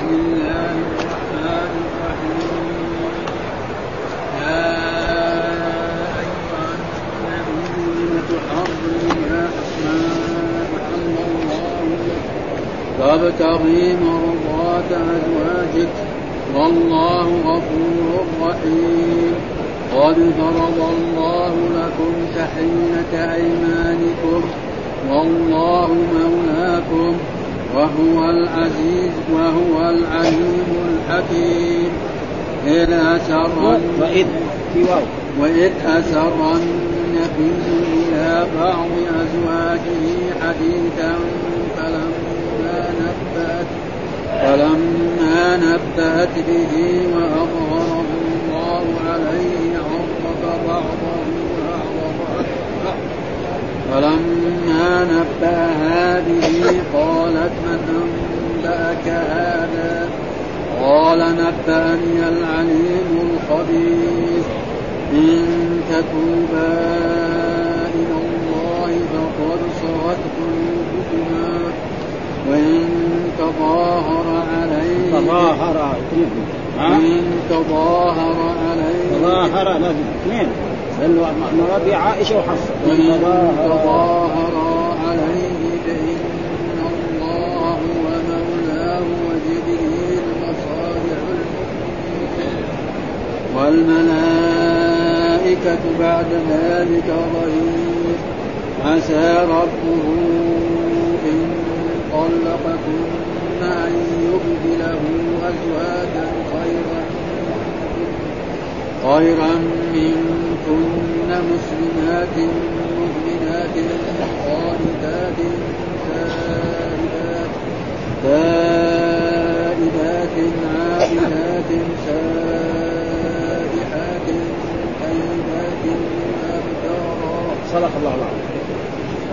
بسم الله الرحمن الرحيم يا أيها النبي لم تحرم أسماء أحل الله لك تبتغي مرضات أزواجك. والله غفور رحيم. قد فرض الله لكم تحية أيمانكم. والله مولاكم. وهو العزيز وهو العليم الحكيم. إذ أسر وإذ في واو. وإذ أسر النبي إلى بعض أزواجه حديثا فلما نبأت فلما نبأت به وأظهره الله عليه عرف بعضه فلما نبأها به قالت من أنبأك هذا قال نبأني العليم الخبير إن تتوبا إلى الله فقد صغت قلوبكما وإن تظاهر عليه تظاهر وإن تظاهر عليه تظاهر اثنين. لأنه مراد عائشة وحفصة. وإن تظاهر عليه فإن الله هو مولاه وجبريل وصالح المؤمنين والملائكة بعد ذلك ظهير. عسى ربه إن طلقكن أن يبدله أزواجا خيرا خيرا منكن مسلمات مؤمنات قانتات تائبات تائبات عابدات سائحات طيبات أبكارا صدق الله العظيم.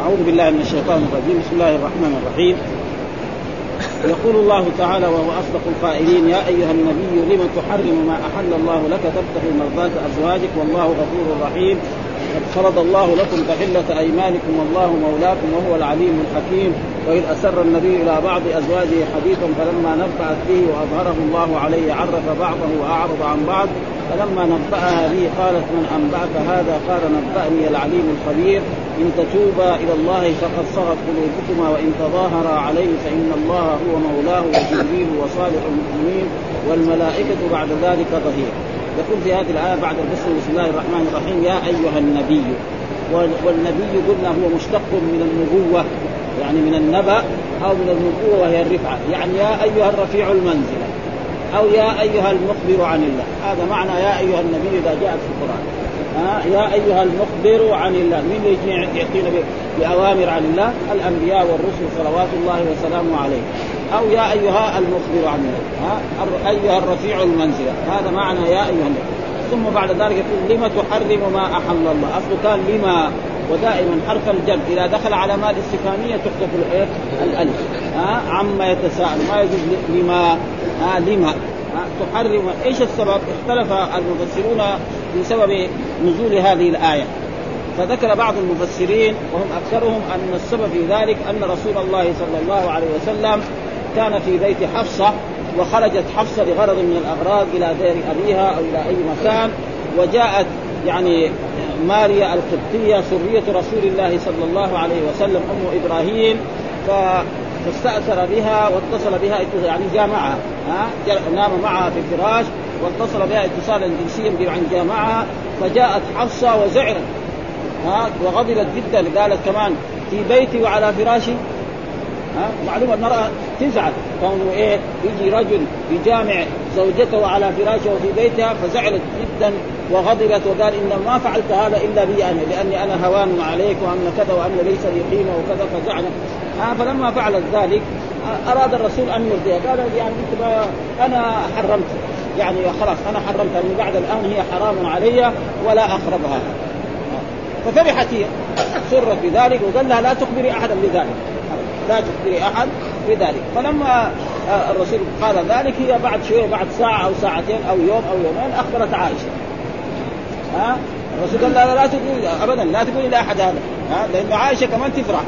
أعوذ بالله من الشيطان الرجيم. بسم الله الرحمن الرحيم. يقول الله تعالى وهو أصدق القائلين يا أيها النبي لم تحرم ما أحل الله لك؟ تبتغي مرضات أزواجك والله غفور رحيم. قد فرض الله لكم تحلة أيمانكم والله مولاكم وهو العليم الحكيم. وإذ أسر النبي إلى بعض أزواجه حديثا فلما نبأت به وأظهره الله عليه عرف بعضه وأعرض عن بعض. فلما نبأها به قالت من أنبأك هذا؟ قال نبأني العليم الخبير. إن تتوبا إلى الله فقد صغت قلوبكما وإن تظاهرا عليه فإن الله هو مولاه وجبريل وصالح المؤمنين والملائكة بعد ذلك ظهير. يقول في هذه الآية بعد البسم بسم الله الرحمن الرحيم يا أيها النبي والنبي قلنا هو مشتق من النبوة يعني من النبأ أو من النبوة وهي الرفعة. يعني يا أيها الرفيع المنزلة أو يا أيها المخبر عن الله. هذا معنى يا أيها النبي إذا جاءت في القرآن. ها يا أيها المخبر عن الله. من يجي يعطينا بأوامر عن الله؟ الأنبياء والرسل صلوات الله وسلامه عليه. أو يا أيها المخبر عن الله. ها أيها الرفيع المنزلة هذا معنى يا أيها النبي ثم بعد ذلك يقول لم تحرم ما أحل الله? أصله كان لما. ودائما حرف الجر. إذا دخل على ما الاستفهامية تحذف الإيه؟ الألف. ها عما يتساءل. ما يجوز لما. ها لما. تحرم. إيش السبب؟ اختلف المفسرون في سبب نزول هذه الآية. فذكر بعض المفسرين وهم أكثرهم أن السبب في ذلك أن رسول الله صلى الله عليه وسلم كان في بيت حفصة وخرجت حفصة لغرض من الأغراض إلى دير أبيها أو إلى أي مكان وجاءت يعني ماريا القبطية سرية رسول الله صلى الله عليه وسلم أم إبراهيم ف فاستأثر بها واتصل بها يعني جامعها ها نام معها في الفراش واتصل بها اتصالا جنسيا عن جامعها فجاءت حفصة وزعرت. ها وغضبت جدا. قالت كمان في بيتي وعلى فراشي. ها معلومة المراه تزعل. كونه إيه يجي رجل يجامع زوجته على فراشة وفي بيتها فزعلت جدا وغضبت وقال إن ما فعلت هذا إلا بي أنا لأني أنا هوان عليك وأن كذا وأن ليس لي قيمة وكذا فزعلت. آه فلما فعلت ذلك أراد الرسول أن يرضيها. قال يعني أنا حرمت يعني خلاص أنا حرمت من بعد الآن هي حرام علي ولا اقربها ففرحت هي. سرت بذلك وقال لها لا تخبري أحدا بذلك. لا تخبري أحد بذلك. فلما الرسول قال ذلك هي بعد شوية بعد ساعة أو ساعتين أو يوم أو يومين أخبرت عائشة. ها؟ الرسول قال لا لا تقولي ابدا لا تقولي لأحد هذا. ها؟ لأن عائشة كمان تفرح.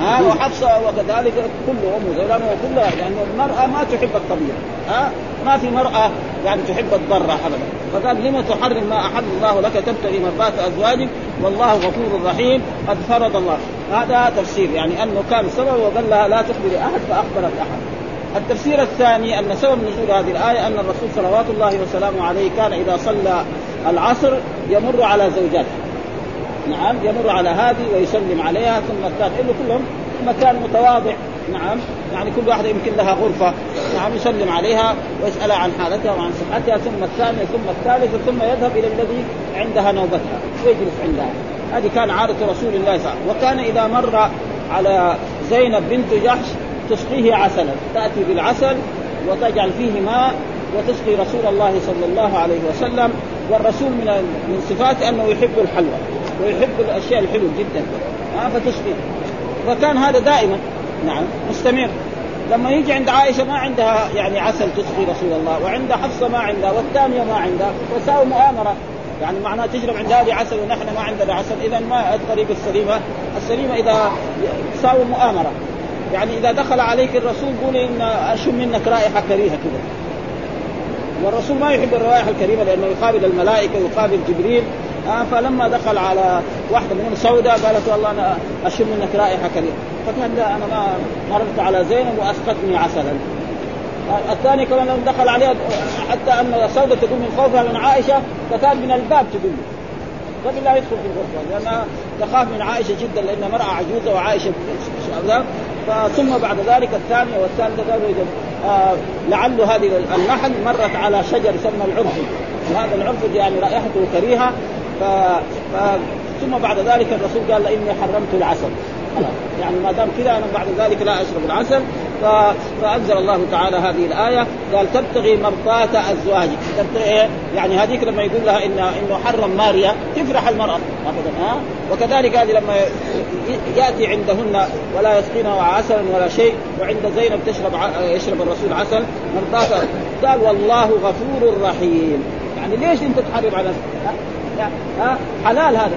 ها؟ وحفصة وكذلك كله ام زيلان وكلها لأن المرأة ما تحب الطبيعة. ها؟ ما في مرأة يعني تحب الضر ابدا. فقال لم تحرم ما أحل الله لك تبتغي مرضات أزواجك؟ والله غفور رحيم. قد فرض الله. هذا تفسير. يعني أنه كان سبب وقال لها لا تخبري أحد فأخبرت أحد. التفسير الثاني أن سبب نزول هذه الآية أن الرسول صلوات الله وسلامه عليه كان إذا صلى العصر يمر على زوجاته نعم يمر على هذه ويسلم عليها ثم الثاني انه كلهم. مكان متواضع. نعم. يعني كل واحدة يمكن لها غرفة نعم يسلم عليها ويسالها عن حالتها وعن صحتها ثم الثانية ثم الثالثة ثم يذهب إلى الذي عندها نوبتها ويجلس عندها. هذه كان عادة رسول الله صلى الله عليه وسلم. وكان إذا مر على زينب بنت جحش تسقيه عسلا تأتي بالعسل وتجعل فيه ماء وتسقي رسول الله صلى الله عليه وسلم. والرسول من من صفاته أنه يحب الحلوى ويحب الأشياء الحلوة جدا. فتسقي فكان هذا دائما. نعم مستمر. لما يجي عند عائشة ما عندها يعني عسل تسقي رسول الله وعند حفصة ما عندها والثانيه ما عندها وساووا مؤامرة. يعني معناها تشرب عند هذه عسل ونحن ما عندنا عسل اذا ما الطريقة السليمه السليمة إذا ساووا مؤامرة. يعني إذا دخل عليك الرسول قولي إن أشم منك رائحة كريهة كذا. والرسول ما يحب الروائح الكريمة لأنه يقابل الملائكة ويقابل جبريل. فلما دخل على واحدة منهم سوداء قالت والله أنا أشم منك رائحة كريهه فقال لا أنا ما مررت على زينب واسقتني عسلا. آه الثاني كمان لما دخل عليها حتى أن سوداء تقول من خوفها من عائشة فكان من الباب تقول قبل لا يدخل في الغرفة لانها تخاف من عائشة جدا لانها امراه عجوزة وعائشة ثم بعد ذلك الثانية والثالثة قالوا آه لعل هذه النحل مرت على شجر يسمى العرفي وهذا العرفي يعني رائحته كريهة ف... ف... ثم بعد ذلك الرسول قال إني حرمت العسل. يعني ما دام كذا أنا بعد ذلك لا أشرب العسل. ف... فأنزل الله تعالى هذه الآية. قال تبتغي مرضات أزواجك. تبتغي يعني هذيك لما يقول لها ان إنه حرم ماريا تفرح المرأة. ابدا ها؟ وكذلك هذه لما يأتي عندهن ولا يسقينها عسلا ولا شيء وعند زينب تشرب ع... يشرب الرسول عسل مرضات قال والله غفور رحيم. يعني ليش أنت تحرم على ها؟ حلال هذا.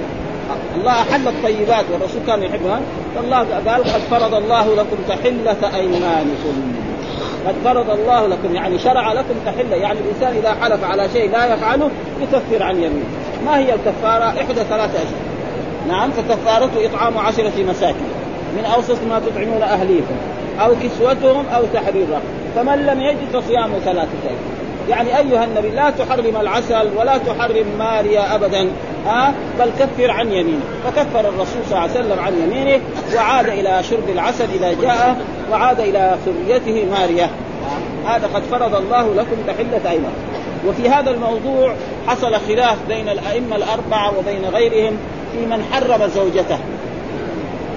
الله احل الطيبات والرسول كان يحبها. فالله قال قد فرض الله لكم تحلة أيمانكم. قد فرض الله لكم يعني شرع لكم تحلة. يعني الإنسان إذا حلف على شيء لا يفعله يكفر عن يمينه. ما هي الكفارة؟ إحدى ثلاثة أشياء. نعم فكفارته إطعام عشرة مساكين. من أوسط ما تطعمون أهليكم أو كسوتهم أو تحرير فمن لم يجد فصيام ثلاثة أيام. يعني أيها النبي لا تحرم العسل ولا تحرم ماريا ابدا ها؟ بل كفر عن يمينه. فكفر الرسول صلى الله عليه وسلم عن يمينه وعاد إلى شرب العسل إذا جاء وعاد إلى سريته ماريا. هذا قد فرض الله لكم تحلة ايمان وفي هذا الموضوع حصل خلاف بين الأئمة الأربعة وبين غيرهم في من حرم زوجته.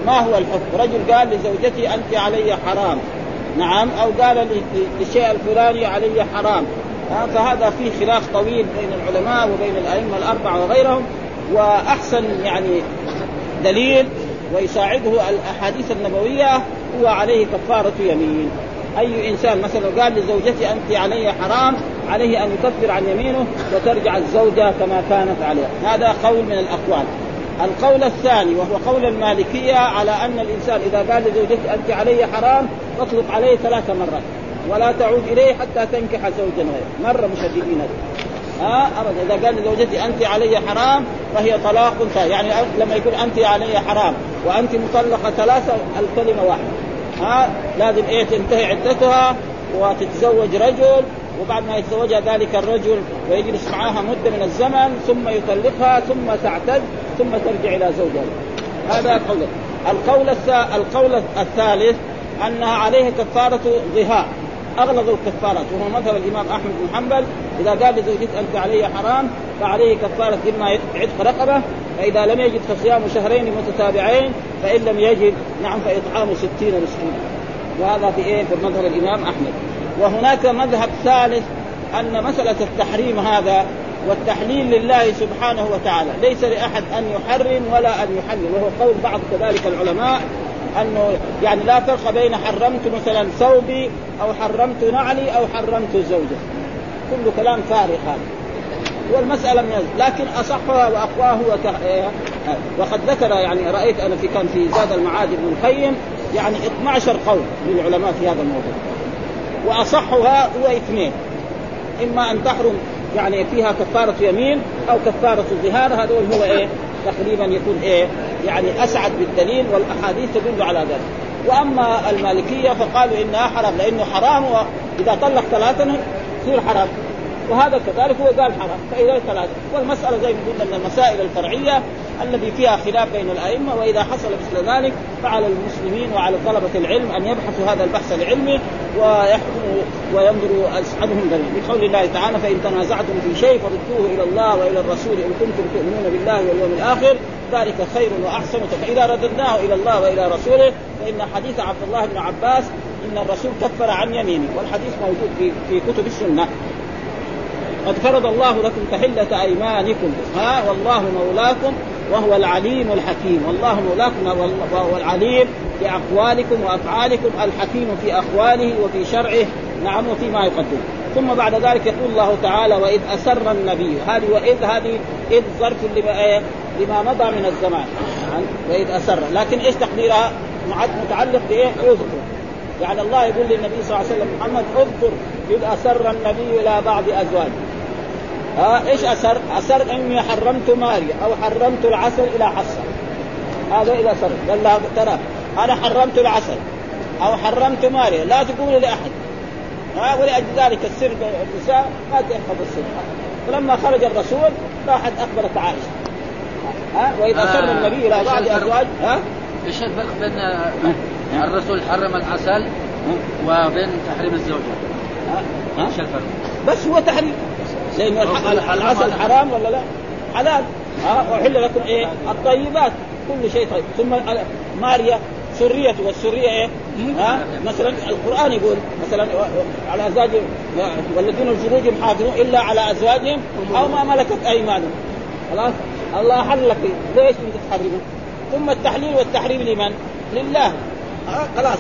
ما هو الحكم؟ رجل قال لزوجتي أنت علي حرام. نعم أو قال للشيء الفلاني علي حرام. فهذا فيه خلاف طويل بين العلماء وبين الأئمة الأربعة وغيرهم وأحسن يعني دليل ويساعده الأحاديث النبوية هو عليه كفارة يمين. أي إنسان مثلا قال لزوجتي أنت علي حرام عليه أن يكفر عن يمينه وترجع الزوجة كما كانت عليها هذا قول من الأقوال. القول الثاني وهو قول المالكية على أن الإنسان إذا قال لزوجتي أنت علي حرام تطلق عليه ثلاث مرات. ولا تعود إليه حتى تنكح زوجا غيره. مرة مشددين ها؟ ابدا. إذا قال لزوجتي أنت علي حرام فهي طلاق يعني لما يقول أنت علي حرام وأنت مطلقة ثلاثة الكلمة واحدة. ها؟ لازم إيه؟ تنتهي عدتها وتتزوج رجل وبعد ما يتزوجها ذلك الرجل ويجلس معها مدة من الزمن ثم يطلقها ثم تعتد ثم ترجع إلى زوجها. هذا قول القول القول الثالث أنها عليه كفارة ظهار اغلظ الكفارات وهو مذهب الإمام أحمد بن حنبل إذا قال لزوجته أنت علي حرام فعليه كفارة إما عتق رقبة فإذا لم يجد فصيام شهرين متتابعين فإن لم يجد نعم فإطعام ستين مسكينا وهذا في إيه؟ في مذهب الإمام أحمد. وهناك مذهب ثالث أن مسألة التحريم هذا والتحليل لله سبحانه وتعالى ليس لأحد أن يحرم ولا أن يحلل وهو قول بعض كذلك العلماء أنه يعني لا فرق بين حرمت مثلا ثوبي أو حرمت نعلي أو حرمت زوجتي كل كلام فارغ هذا. والمسألة من لكن أصحها وأقواه وك... وقد ذكر يعني رأيت أنا في كان في زاد المعاد ابن القيم يعني 12 قول للعلماء في هذا الموضوع. وأصحها هو اثنين. إما أن تحرم يعني فيها كفارة يمين أو كفارة ظهار هذول هو إيه؟ تقريبا يكون إيه؟ يعني أسعد بالدليل والأحاديث تدل على ذلك. وأما المالكية فقالوا إنها حرام لأنه حرام اذا طلق ثلاثا يصير حرام. وهذا كذلك هو قال حرام فإذا ثلاثة. والمسألة زي ما قلنا من المسائل الفرعية الذي فيها خلاف بين الأئمة وإذا حصل مثل ذلك فعلى المسلمين وعلى طلبة العلم أن يبحثوا هذا البحث العلمي ويحكموا وينظروا عنهم دليل. بقول الله تعالى فإن تنازعتم في شيء فردوه إلى الله وإلى الرسول إن كنتم تؤمنون بالله واليوم الآخر ذلك خير وأحسن. فإذا رددناه إلى الله وإلى رسوله فإن حديث عبد الله بن عباس إن الرسول كفر عن يمينه. والحديث موجود في في كتب السنة. قد فرض الله لكم تحلة أيمانكم. ها؟ والله مولاكم وهو العليم الحكيم. والله مولاكم وهو العليم في أقوالكم وأفعالكم الحكيم في أقواله وفي شرعه. نعم وفيما يقدم. ثم بعد ذلك يقول الله تعالى وإذ أسر النبي. هذه وإذ هذه إذ ظرف لما, مضى من الزمان وإذ أسر. لكن إيش تقديرها؟ متعلق بإيه؟ اذكر يعني الله يقول للنبي صلى الله عليه وسلم محمد اذكر إذ أسر النبي إلى بعض أزواجه ها؟ إيش اثر؟ اثر إني حرمت ماريا أو حرمت العسل إلى حصة. هذا إذا اثر قال لها ترى. أنا حرمت العسل أو حرمت ماريا لا تقول لأحد. ها؟ ولأجل ذلك السر النساء ما تحفظ السر. فلما خرج الرسول راحت أخبرت عائشة. ها؟ وإذا اثر آه النبي إلى بعض أزواج ها؟ إيش الفرق بين الرسول حرم العسل وبين تحريم الزوجة؟ ها؟ إيش الفرق؟ بس هو تحريم. لأنه العسل حرام ولا لا؟ حلال. ها؟ أحل لكم إيه؟ الطيبات. كل شيء طيب. ثم ماريا. سرية. والسرية إيه؟ ها؟ مثلا القرآن يقول مثلا على ازواجهم والذين الفروجهم حافظون إلا على أزواجهم أو ما ملكت أيمانهم. خلاص؟ الله حل لك ليش انت تحرمه؟ ثم التحليل والتحريم لمن؟ لله ها خلاص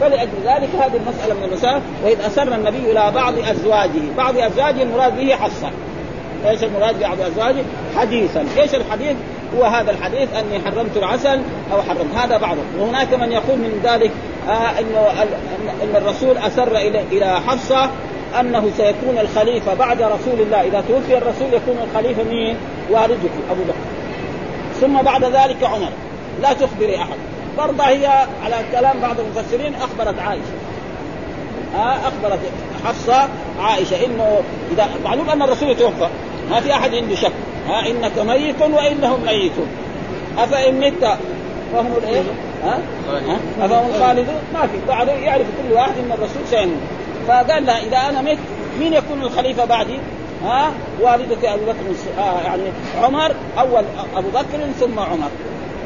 فلأجل ذلك هذه المسألة من المسائل وإذ أسر النبي إلى بعض أزواجه بعض أزواجه المراد به حصة إيش المراد ببعض أزواجه؟ حديثا، إيش الحديث؟ هو هذا الحديث أني حرمت العسل أو حرمت هذا بعضه، وهناك من يقول من ذلك آه إنه إن الرسول أسر إلى إلى حفصه أنه سيكون الخليفة بعد رسول الله. إذا توفي الرسول يكون الخليفة مين؟ والدك أبو بكر. ثم بعد ذلك عمر، لا تخبري أحد، برضه هي على كلام بعض المفسرين أخبرت عائشة. ها أخبرت حفصة عائشة إنه إذا معلوم أن الرسول توفى. ما في أحد عنده شك. ها إنك ميت وانهم ميتون. أفإن مت فهم الإيه؟ ها؟ أفهم الخالدون؟ ما في. بعد يعرف كل واحد إن الرسول سيموت. فقال لها إذا أنا مت مين يكون الخليفة بعدي؟ ها؟ والدك أبو بكر آه يعني عمر أول أبو بكر ثم عمر.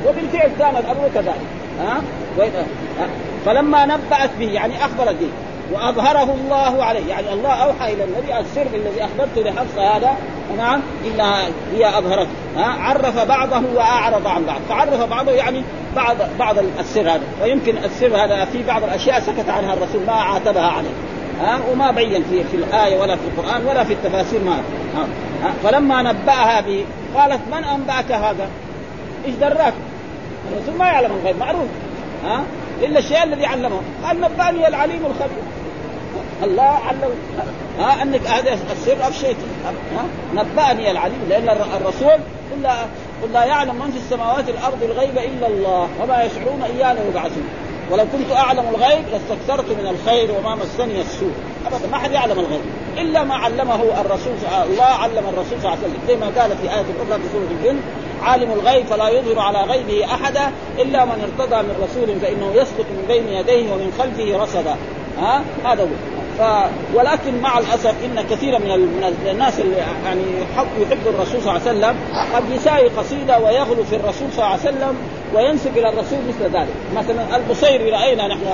وبالفعل كان الامر كذلك ها؟ فلما نبأت به يعني أخبرت به وأظهره الله عليه يعني الله أوحى إلى النبي السر الذي أخبرته لحفصة هذا نعم إنها هي أظهرته ها؟ عرف بعضه وأعرض عن بعض فعرف بعضه يعني بعض بعض السر هذا ويمكن السر هذا في بعض الأشياء سكت عنها الرسول ما عاتبها عليه. ها وما بين في في الآية ولا في القرآن ولا في التفاسير ما ها فلما نبأها به قالت من أنبأك هذا؟ إيش دراك؟ الرسول ما يعلم الغيب معروف. ها؟ إلا الشيء الذي علمه. قال نبأني العليم الخبير. الله علم. ها؟ أنك هذا السر أفشيت. ها؟ نبأني العليم. لأن الرسول قل لا يعلم من في السماوات الأرض الغيب إلا الله وما يشعرون إيانا يبعثون ولو كنت أعلم الغيب لاستكثرت من الخير وما مسني السوء. ابدا ما حد يعلم الغيب. إلا ما علمه الرسول الله علم الرسول صلى الله عليه وسلم. زي ما قال في آية أخرى في سورة الجن عالم الغيب فلا يظهر على غيبه أحدا إلا من ارتضى من رسول فإنه يسلك من بين يديه ومن خلفه رصدا. ها؟ هذا هو. ولكن مع الأسف إن كثيرا من, الناس اللي يعني يحب الرسول صلى الله عليه وسلم قد يساوي قصيدة ويغلو في الرسول صلى الله عليه وسلم وينسب إلى الرسول مثل ذلك. مثلا البصيري رأينا نحن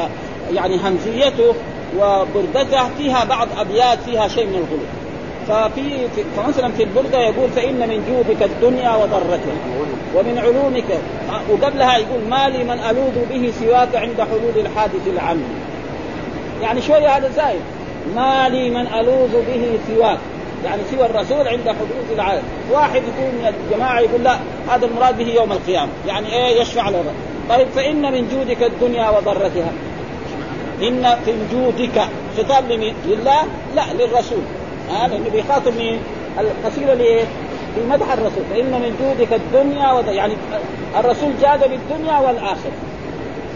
يعني همزيته وبردته فيها بعض أبيات فيها شيء من الغلو. ففي فمثلا في البردة يقول فإن من جودك الدنيا وضرتها ومن علومك. وقبلها يقول ما لي من ألوذ به سواك عند حدود الحادث العام يعني شوية هذا زايد. ما لي من ألوذ به سواك يعني سوى الرسول عند حدود العالم واحد يكون من الجماعة يقول لا هذا المراد به يوم القيامة يعني إيه يشفع له طيب فإن من جودك الدنيا وضرتها إن في جودك خطاب لمين؟ لله؟ لا للرسول هذا آه بيخاطب مين؟ القصيدة؟ في مدح الرسول فإن من جودك الدنيا وض... يعني الرسول جاد بالدنيا والآخرة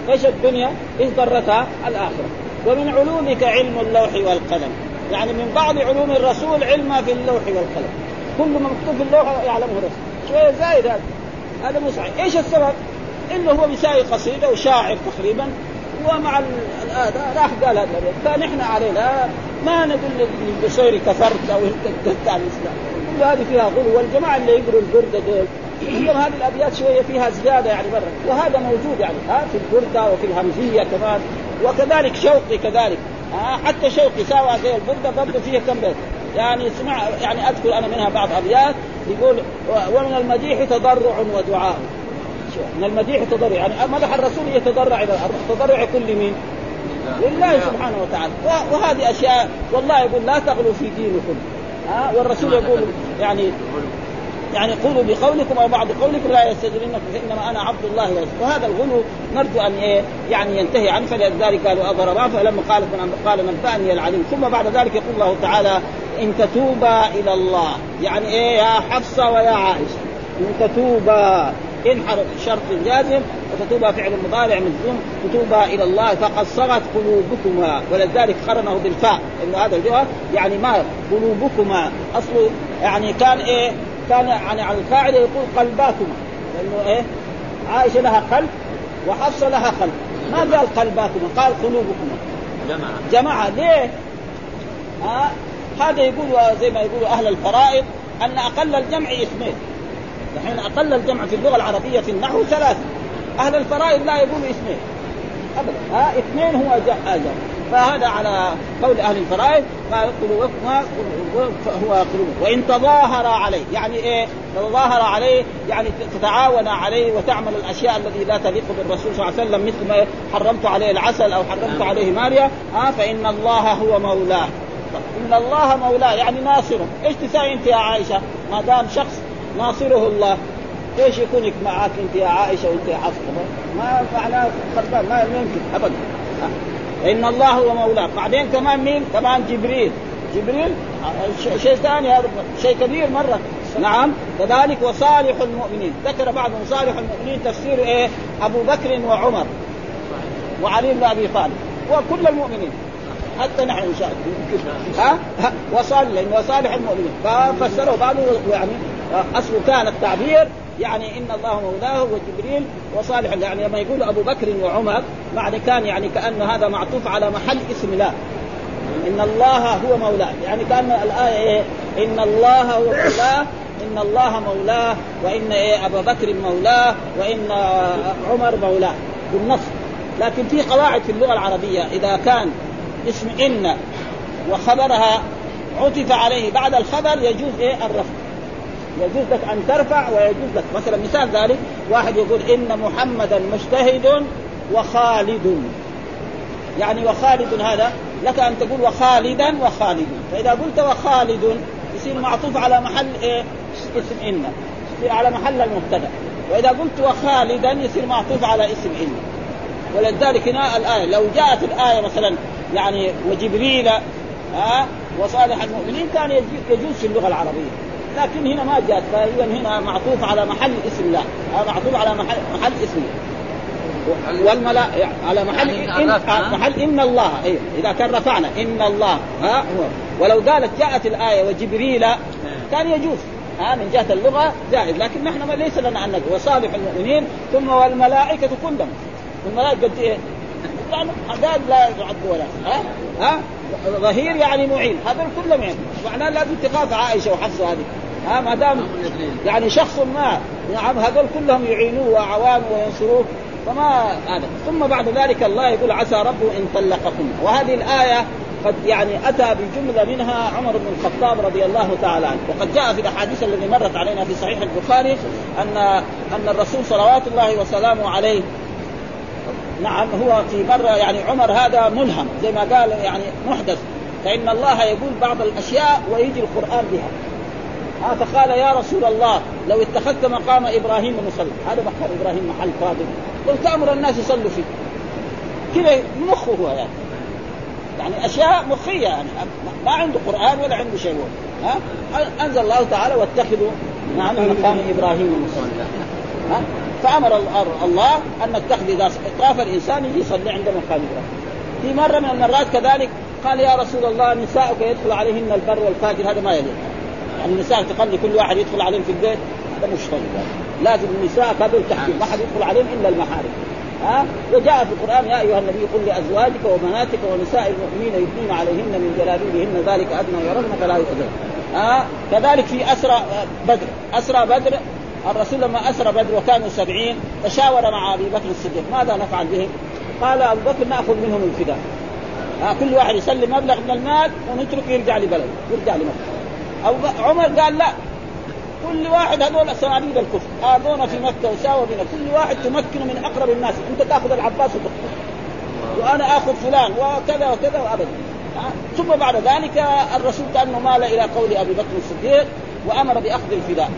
إيش الدنيا؟ إيش ضرتها؟ الآخرة ومن علومك علم اللوح والقلم. يعني من بعض علوم الرسول علمها في اللوح والقلم. كل ما مكتوب في اللوح يعلمه الرسول. شوية زايد هذا. هذا مو صحيح. إيش السبب؟ إنه هو بيساوي قصيدة وشاعر تقريبا. ومع هذا راح قال هذا. إحنا علينا ما نقول للبشير كفرت أو ارتدت عن الإسلام. كل هذه فيها غلو والجماعة اللي يقروا البردة دول عندهم هذه الأبيات شوية فيها زيادة يعني مرة. وهذا موجود يعني. ها في البردة وفي الهمزية كمان. وكذلك شوقي كذلك. ها حتى شوقي ساوى زي البرده برضه فيها كم بيت. يعني اسمع يعني أذكر أنا منها بعض أبيات يقول ومن المديح تضرع ودعاء. من المديح تضرع. يعني مدح الرسول يتضرع إلى الأرض. تضرع كل مين؟ لله سبحانه وتعالى. وهذه أشياء والله يقول لا تغلوا في دينكم. ها والرسول يقول يعني يعني قولوا بقولكم أو بعض قولكم لا يستجرنكم فإنما أنا عبد الله ورسوله وهذا الغلو نرجو أن إيه يعني ينتهي عنه فلذلك قالوا اضربا فلما قال قال نبأني العليم. ثم بعد ذلك يقول الله تعالى إن تتوبا إلى الله. يعني إيه يا حفصة ويا عائشة. إن تتوبا إن شرط جازم وتتوبا فعل مضارع مجزوم تتوبا إلى الله فقد صغت قلوبكما. ولذلك قرنه بالفاء. انه هذا الجواب يعني ما قلوبكما. اصله يعني كان إيه كان يعني على القاعده يقول قلباكما لأنه إيه؟ عائشة لها قلب وحفصة لها قلب. ما قال قلباكما قال قلوبكما. جمع جمع ليه؟ ها؟ هذا يقول زي ما يقولوا أهل الفرائض أن أقل الجمع اثنين. الحين أقل الجمع في اللغة العربية في النحو ثلاثة. أهل الفرائض لا يقولوا اثنين. ابدا. ها؟ اثنين هو جمع. فهذا على قول أهل الفرائض ما قلوبكما هو قلوب وإن تظاهر عليه يعني إيه؟ تظاهر عليه يعني تتعاون عليه وتعمل الأشياء التي لا تليق بالرسول صلى الله عليه وسلم مثل ما حرمت عليه العسل أو حرمت عليه ماريا ها فإن الله هو مولاه. إن الله مولاه يعني ناصره. إيش تساوي أنت يا عائشة؟ ما دام شخص ناصره الله إيش يكونك معك أنت يا عائشة وأنت يا حفصة؟ ما معناه ما يمكن ابدا. إن الله هو مولاه بعدين كمان مين؟ كمان جبريل. جبريل شيء ثاني هذا شيء كبير مرة. نعم. كذلك وصالح المؤمنين. ذكر بعضهم صالح المؤمنين تفسير إيه؟ أبو بكر وعمر وعلي بن أبي طالب. وكل المؤمنين. حتى نحن إن شاء الله. ها؟ وصالح وصالح المؤمنين. ففسروا بعضهم يعني أصله كان التعبير يعني إن الله مولاه وجبريل وصالح. يعني لما يقول أبو بكر وعمر معنى كان يعني كأن هذا معطوف على محل اسم الله إن الله هو مولاه. يعني كأن الآية إيه؟ إن الله هو مولاه إن الله مولاه وإن إيه؟ ابا بكر مولاه وإن عمر مولاه. بالنص. لكن في قواعد في اللغة العربية إذا كان اسم إن وخبرها عطف عليه بعد الخبر يجوز إيه؟ الرفع. يجوز لك أن ترفع ويجوز لك. مثلا مثال ذلك واحد يقول إن محمدا مجتهد وخالد. يعني وخالد هذا لك أن تقول وخالدا وخالد. فإذا قلت وخالد يصير معطوف على محل إيه؟ اسم إن. يصير على محل المبتدأ. وإذا قلت وخالدا يصير معطوف على اسم إن. ولذلك هنا الآية لو جاءت الآية مثلا يعني وجبريل ها وصالح المؤمنين كان يجوز في اللغة العربية. لكن هنا ما جاءت. فإذا هنا معطوف على محل اسم الله معطوف على محل محل اسم. والملا على محل إن محل إن الله. أيوه إذا كان رفعنا. إن الله. ها ولو قالت جاءت الآية وجبريل كان يجوز. ها من جهة اللغة جائز. لكن نحن ليس لنا أن وصالح المؤمنين ثم والملائكة كلهم. الملائكه قد إيه؟ يعني اعداد لا يعد ولا. ها؟ ها؟ ظهير يعني معين. هذول كلهم يعني. معناه لازم تخاف عائشة وحفصة هذه. ها ما دام يعني شخص ما نعم هذول كلهم يعينوه وعوانه وينصروه فما هذا. ثم بعد ذلك الله يقول عسى ربه إن طلقكم. وهذه الآية قد يعني أتى بجملة منها عمر بن الخطاب رضي الله تعالى عنه. وقد جاء في الأحاديث التي مرت علينا في صحيح البخاري ان أن الرسول صلوات الله وسلامه عليه نعم هو في مرة يعني عمر هذا ملهم زي ما قال يعني محدث. فإن الله يقول بعض الأشياء ويجي القرآن بها. فقال يا رسول الله لو اتخذت مقام إبراهيم مصلى. هذا مقام إبراهيم محل فاضل. لو تامر الناس يصلوا فيه. كذا مخه هو يعني. يعني أشياء مخية يعني. ما عنده قرآن ولا عنده شيء. ها؟ أنزل الله تعالى واتخذوا نعم مقام إبراهيم مصلى. ها؟ فأمر الله أن نتخذ إذا طاف الإنسان يجي يصلي عند مقام إبراهيم. في مرة من المرات كذلك قال يا رسول الله نساؤك يدخل عليهن البر والفاجر. هذا ما يليق. النساء تخلي كل واحد يدخل عليهم في البيت هذا مش طيب. لازم النساء هذول تحكيم ما حد يدخل عليهم إلا المحارم. ها؟ وجاء في القرآن يا أيها النبي قل لأزواجك وبناتك ونساء المؤمنين يدنين عليهن من جلابيبهن ذلك أدنى يرون فلا يؤذن. ها؟ كذلك في أسرى بدر أسرى بدر الرسول لما أسرى بدر وكانوا سبعين تشاور مع أبي بكر الصديق ماذا نفعل بهم؟ قال أبو بكر نأخذ منهم الفداء. كل واحد يسلم مبلغ من المال ونتركه يرجع لبلده يرجع لمكة. أو عمر قال لا. كل واحد هذول صناديد الكفر. هذول في مكة وساوى بنا كل واحد تمكنه من أقرب الناس. أنت تأخذ العباس وتقتل. وأنا آخذ فلان وكذا وكذا وأبدا. ثم بعد ذلك الرسول كانه مال إلى قول أبي بكر الصديق وأمر بأخذ الفداء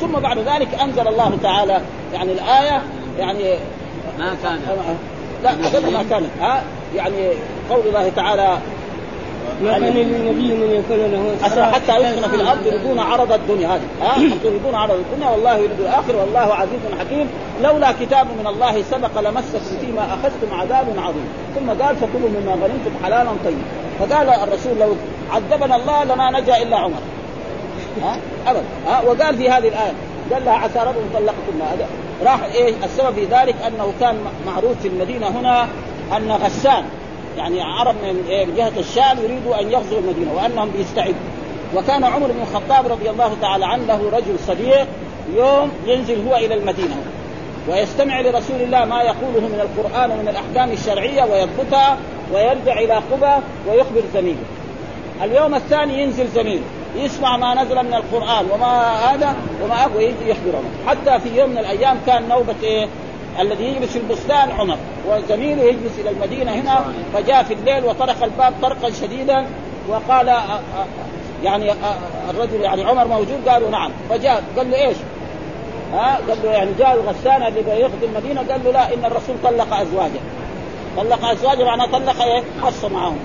ثم بعد ذلك أنزل الله تعالى يعني الآية يعني ما كان. لا ما كانت ها؟ يعني قول الله تعالى ما كان للنبي من يكون له أسرى حتى يسكن في الأرض يريدون عرض الدنيا هذه. ها يريدون عرض الدنيا. والله يريد الآخر والله عزيز حكيم. لولا كتاب من الله سبق لمسكم فيما أخذتم عذاب عظيم. ثم قال فكلوا مما غنمتم حلالا طيبا. فقال الرسول لو عذبنا الله لما نجا إلا عمر. ها أبدا. ها وقال في هذه الآية قال لها عسى ربكم هذا راح إيه السبب في ذلك؟ أنه كان معروف في المدينة هنا أن غسان يعني عرب من جهة الشام يريدوا أن يغزوا المدينة وأنهم بيستعدوا. وكان عمر بن الخطاب رضي الله تعالى عنه له رجل صديق يوم ينزل هو إلى المدينة ويستمع لرسول الله ما يقوله من القرآن ومن الأحكام الشرعية ويضبطها ويرجع إلى قبى ويخبر زميله. اليوم الثاني ينزل زميله يسمع ما نزل من القرآن وما هذا وما ويجي يخبره. حتى في يوم من الأيام كان نوبة إيه؟ الذي يجلس في البستان عمر وزميله يجلس إلى المدينة هنا فجاء في الليل وطرق الباب طرقا شديدا وقال يعني الرجل يعني عمر موجود؟ قالوا نعم. فجاء قال له إيش؟ ها؟ قال له يعني جاء الغسان اللي بيخدم المدينة قال له لا إن الرسول طلق أزواجه. طلق أزواجه معناه طلق إيه؟ حصه معهم.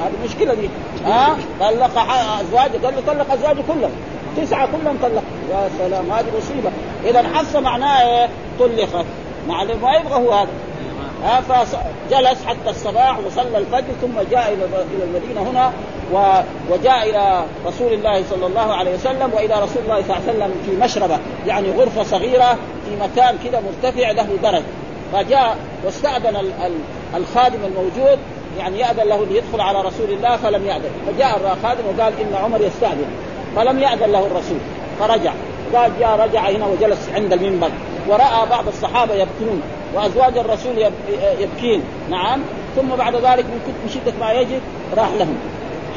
هذه المشكلة دي. ها؟ طلق أزواجه قال له طلق أزواجه كلهم. تسعة كلهم طلق. يا سلام هذه مصيبة. اذا حصة معناه إيه؟ طلقت. معلم ما يبغى هو هذا. ها فجلس حتى الصباح وصلى الفجر ثم جاء إلى المدينة هنا وجاء إلى رسول الله صلى الله عليه وسلم وإلى رسول الله صلى الله عليه وسلم في مشربة يعني غرفة صغيرة في مكان كذا مرتفع له درج. فجاء واستأذن الخادم الموجود يعني يأذن له ليدخل على رسول الله فلم يأذن. فجاء الخادم وقال إن عمر يستأذن. فلم يأذن له الرسول فرجع. قال جاء رجع هنا وجلس عند المنبر. ورأى بعض الصحابة يبكون وأزواج الرسول يبكين. نعم. ثم بعد ذلك من شدة ما يجد راح لهم.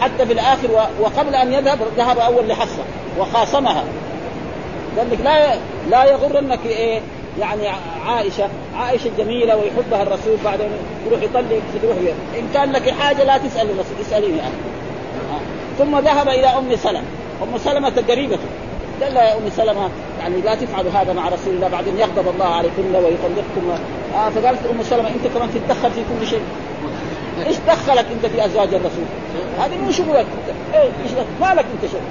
حتى في الآخر وقبل أن يذهب ذهب أول لحصه وخاصمها. قال لك لا لا يغرنك إيه؟ يعني عائشة. عائشة جميلة ويحبها الرسول. بعدين يروح يطلق تروح إن كان لك حاجة لا تسأل الرسول اسأليني أنا. ثم ذهب إلى أم سلمة. أم سلمة قريبته قال لها يا ام سلمة يعني لا تفعلوا هذا مع رسول الله بعدين يغضب الله عليكم ويطلقكم آه فقالت أم سلمة أنت كمان تتدخل في كل شيء. إيش دخلك أنت في أزواج الرسول؟ هذه مو شغلك. إيه إيش مالك أنت شغل؟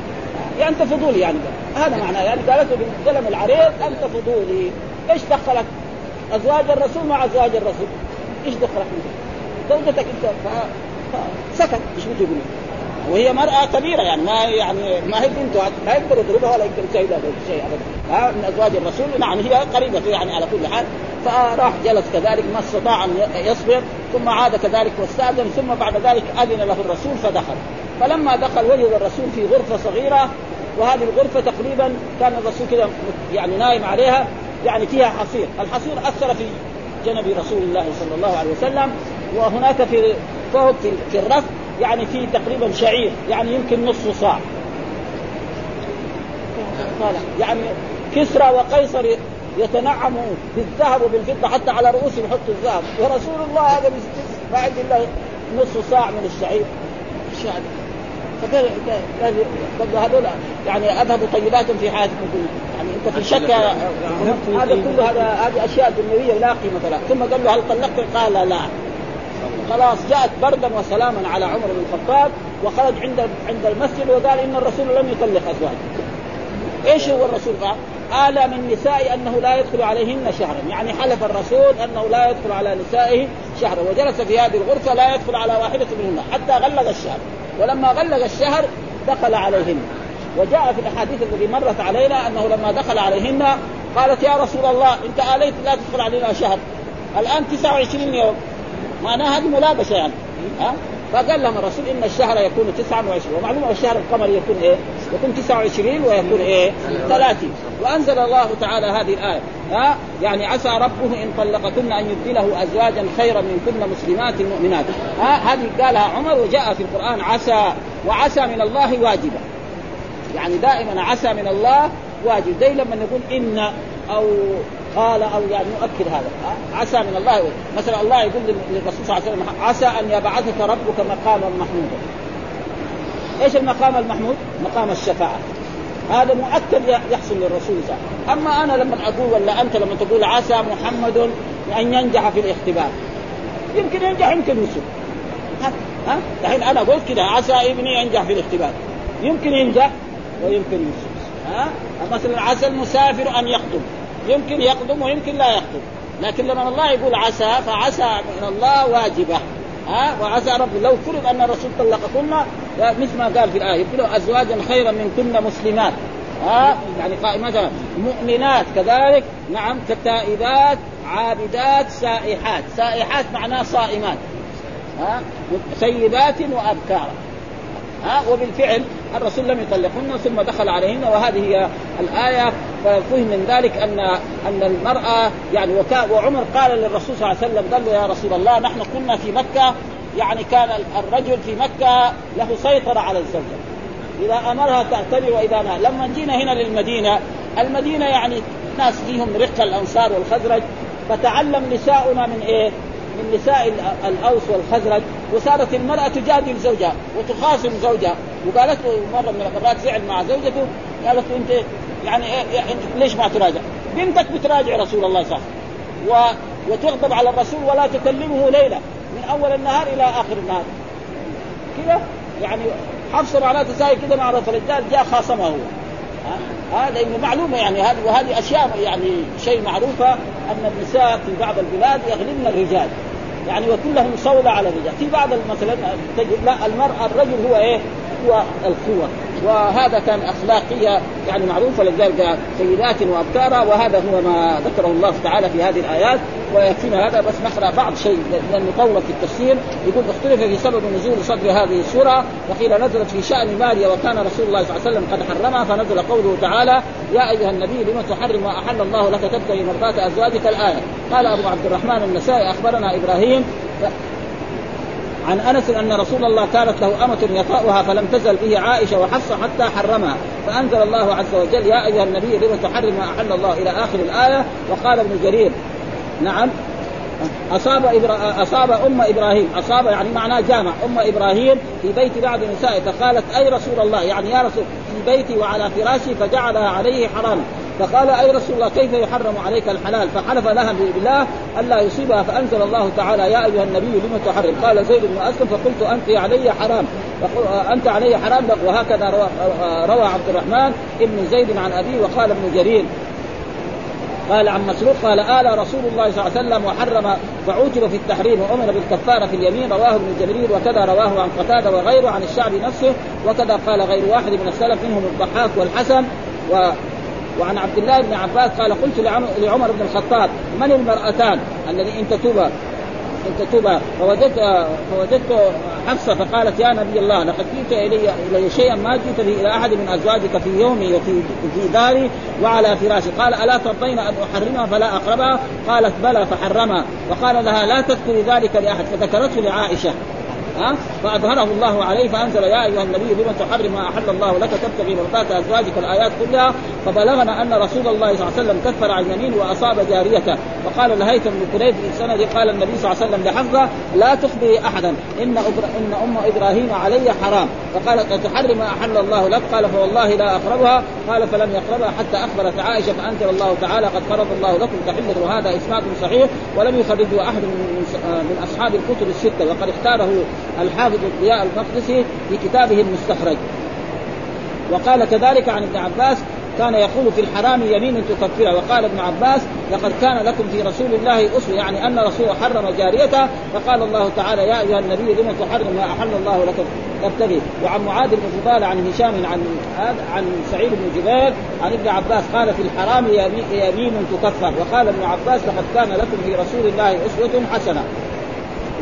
يعني أنت فضولي يعني. هذا معناه. يعني قالت له بالقلم العريض أنت فضولي. إيش دخلك؟ أزواج الرسول مع أزواج الرسول. إيش دخلك أنت؟ زوجتك أنت. فسكت إيش بتقول وهي مرأة كبيرة يعني ما يعني ما هي بنته ما يقدر يضربها ولا يقدر يسوي شيء ابدا. ها من أزواج الرسول نعم هي قريبته يعني على كل حال. فراح جلس كذلك ما استطاع أن يصبر ثم عاد كذلك واستأذن ثم بعد ذلك أذن له الرسول فدخل. فلما دخل وجد الرسول في غرفة صغيرة وهذه الغرفة تقريبا كان الرسول كذا يعني نايم عليها يعني فيها حصير، الحصير أثر في جنب رسول الله صلى الله عليه وسلم وهناك في فوق في الرف يعني في تقريبا شعير يعني يمكن نصف صاع. يعني كسرى وقيصر يتنعموا بالذهب وبالفضة حتى على رؤوسهم يحطوا الذهب. ورسول الله هذا ما عند الله نصف صاع من الشعير؟ فقال هذول يعني اذهبوا طيبات في حياتكم يعني أنت في شك هذا كله هذا هذه أشياء دنيوية لا قيمة لها. ثم قال له هل طلقت؟ قال لا. خلاص جاءت بردا وسلاما على عمر بن الخطاب وخرج عند عند المسجد وقال إن الرسول لم يطلق أزواجه. إيش هو الرسول قال؟ آل من نساء أنه لا يدخل عليهن شهرا، يعني حلف الرسول أنه لا يدخل على نسائه شهرا، وجلس في هذه الغرفة لا يدخل على واحدة منهن حتى غلق الشهر، ولما غلق الشهر دخل عليهن، وجاء في الأحاديث التي مرت علينا أنه لما دخل عليهن قالت يا رسول الله انت اليت لا تدخل علينا شهر، الآن 29 يوم، معناها هذه ملابسة يعني، ها؟ فقال لهم الرسول إن الشهر يكون 29 ومعلومة الشهر القمري يكون إيه؟ يكون 29 ويكون إيه؟ 30 وأنزل الله تعالى هذه الآية. ها؟ يعني عسى ربه إن طلقكن أن يبدله أزواجا خيرا منكن مسلمات مؤمنات. ها؟ هذه قالها عمر وجاء في القرآن عسى وعسى من الله واجبه يعني دائما عسى من الله واجب. زي لما نقول إن أو قال أو يعني يؤكد هذا. عسى من الله مثلا الله يقول للرسول صلى الله عليه وسلم عسى أن يبعثك ربك مقاما محمودا إيش المقام المحمود؟ مقام الشفاعة. هذا مؤكد يحصل للرسول صلى الله عليه وسلم. أما أنا لما أقول ولا أنت لما تقول عسى محمد أن ينجح في الاختبار. يمكن ينجح يمكن يسوء ها؟ الحين أنا قلت كذا عسى ابني ينجح في الاختبار. يمكن ينجح ويمكن يسوء ها؟ مثلا عسى المسافر أن يخطب. يمكن يقدم ويمكن لا يقدم. لكن لما الله يقول عسى فعسى من الله واجبة. ها؟ وعسى رب لو فرض أن الرسول طلقكن مثل ما قال في الآية يبقى ازواجا خيرا من كن مسلمات. ها؟ يعني قائمة مؤمنات كذلك. نعم كتائبات عابدات سائحات. سائحات معناه صائمات. ها؟ سيبات وابكارا ها؟ وبالفعل الرسول لم يطلقهن ثم دخل عليهن وهذه هي الآية. ففهم من ذلك ان أن المرأة يعني وعمر قال للرسول صلى الله عليه وسلم قال له يا رسول الله نحن كنا في مكة يعني كان الرجل في مكة له سيطرة على الزوجة. إذا أمرها تعتبر وإذا نهى لما جينا هنا للمدينة المدينة يعني ناس فيهم رق الأنصار والخزرج فتعلم نساؤنا من إيه؟ من نساء الأوس والخزرج وصارت المرأة تجادل زوجها وتخاصم زوجها. وقالت له مرة من المرات زعل مع زوجته قالت له أنت يعني إيه إنت ليش ما تراجع؟ بنتك بتراجع رسول الله صلى الله عليه وسلم. وتغضب على الرسول ولا تكلمه ليلة من أول النهار إلى آخر النهار. كذا؟ يعني حفصه معناته ساي كذا مع الرجال جاء خاصمه هو. هذا إنه معلومة يعني هذه وهذه أشياء يعني شيء معروفة أن النساء في بعض البلاد يغلبن الرجال. يعني وكلهم صولة على الرجال. في بعض مثلا تجد لا المرأة الرجل هو إيه؟ هو القوة. وهذا كان أخلاقية يعني معروفة لذلك سيدات وأبكارا وهذا هو ما ذكره الله تعالى في هذه الآيات. ويكفينا هذا بس نقرأ بعض شيء لأنه طول في التفسير يقول اختلف في سبب نزول صدر هذه السورة. وقيل نزلت في شأن ماريا وكان رسول الله صلى الله عليه وسلم قد حرمها فنزل قوله تعالى يا أيها النبي لم تحرم ما أحل الله لك تبتغي مرضات أزواجك الآية. قال أبو عبد الرحمن النسائي أخبرنا إبراهيم عن أنس أن رسول الله كانت له أمة يطاؤها فلم تزل به عائشة وحفصة حتى حرمها. فأنزل الله عز وجل يا أيها النبي لم تحرم ما أحل الله إلى آخر الآية؟ وقال ابن جرير نعم. أصاب إبرا... أصاب أم إبراهيم. أصاب يعني معناه جامع. أم إبراهيم في بيت بعض نسائه. فقالت أي رسول الله؟ يعني يا رسول في بيتي وعلى فراشي فجعلها عليه حراما فقال أي رسول الله كيف يحرم عليك الحلال؟ فحلف لها بالله الا يصيبها. فأنزل الله تعالى يا أيها النبي لم تحرم؟ قال زيد بن أسلم فقلت أنت علي حرام. أنت علي حرام. وهكذا روى, روى عبد الرحمن ابن زيد عن أبيه وقال ابن جرير. قال عن مسروق قال آل رسول الله صلى الله عليه وسلم وحرم فعوجب في التحريم وأمر بالكفارة في اليمين رواه ابن جرير وكذا رواه عن قتادة وغيره عن الشعب نفسه وكذا قال غير واحد من السلف منهم الضحاك والحسن و وعن عبد الله بن عباس قال قلت لعمر بن الخطاب من المرأتان الذي إن تتوبا؟ ان تتوبا فوجدت فوجدت حفصة فقالت يا نبي الله لقد جئت الي إلي شيئا ما جئت به إلى أحد من أزواجك في يومي وفي في داري وعلى فراشي. قال ألا ترضين أن أحرمها؟ فلا أقربها. قالت بلى فحرمها. وقال لها لا تذكري ذلك لأحد. فذكرته لعائشة. ها؟ فأظهره الله عليه فأنزل يا أيها النبي لم تحرم ما أحل الله لك؟ تبتغي مرضات أزواجك الآيات كلها. فبلغنا أن رسول الله صلى الله عليه وسلم كفر عن يمين وأصاب جاريته. وقال الهيثم بن كريب في سنده قال النبي صلى الله عليه وسلم لحفظه لا تخبري أحدا إن إن أم إبراهيم علي حرام. فقالت اتحرم ما أحل الله لك؟ قال فوالله لا أقربها. قال فلم يقربها حتى أخبرت عائشة فأنزل الله تعالى قد فرض الله لكم تحلة وهذا اسناد صحيح ولم يخرجه أحد من من أصحاب الكتب الستة وقد اختاره الحافظ الضياء المقدسي في كتابه المستخرج. وقال كذلك عن ابن عباس كان يقول في الحرام يمين تكفرها وقال ابن عباس لقد كان لكم في رسول الله أسوة يعني أن رسول حرم جاريته. فقال الله تعالى يا أيها النبي لم تحرم ما أحل الله لك تبتغي. وعن معاذ بن فضال عن هشام عن عن سعيد بن جبير عن ابن عباس قال في الحرام يمين تكفر. وقال ابن عباس لقد كان لكم في رسول الله أسوة حسنة.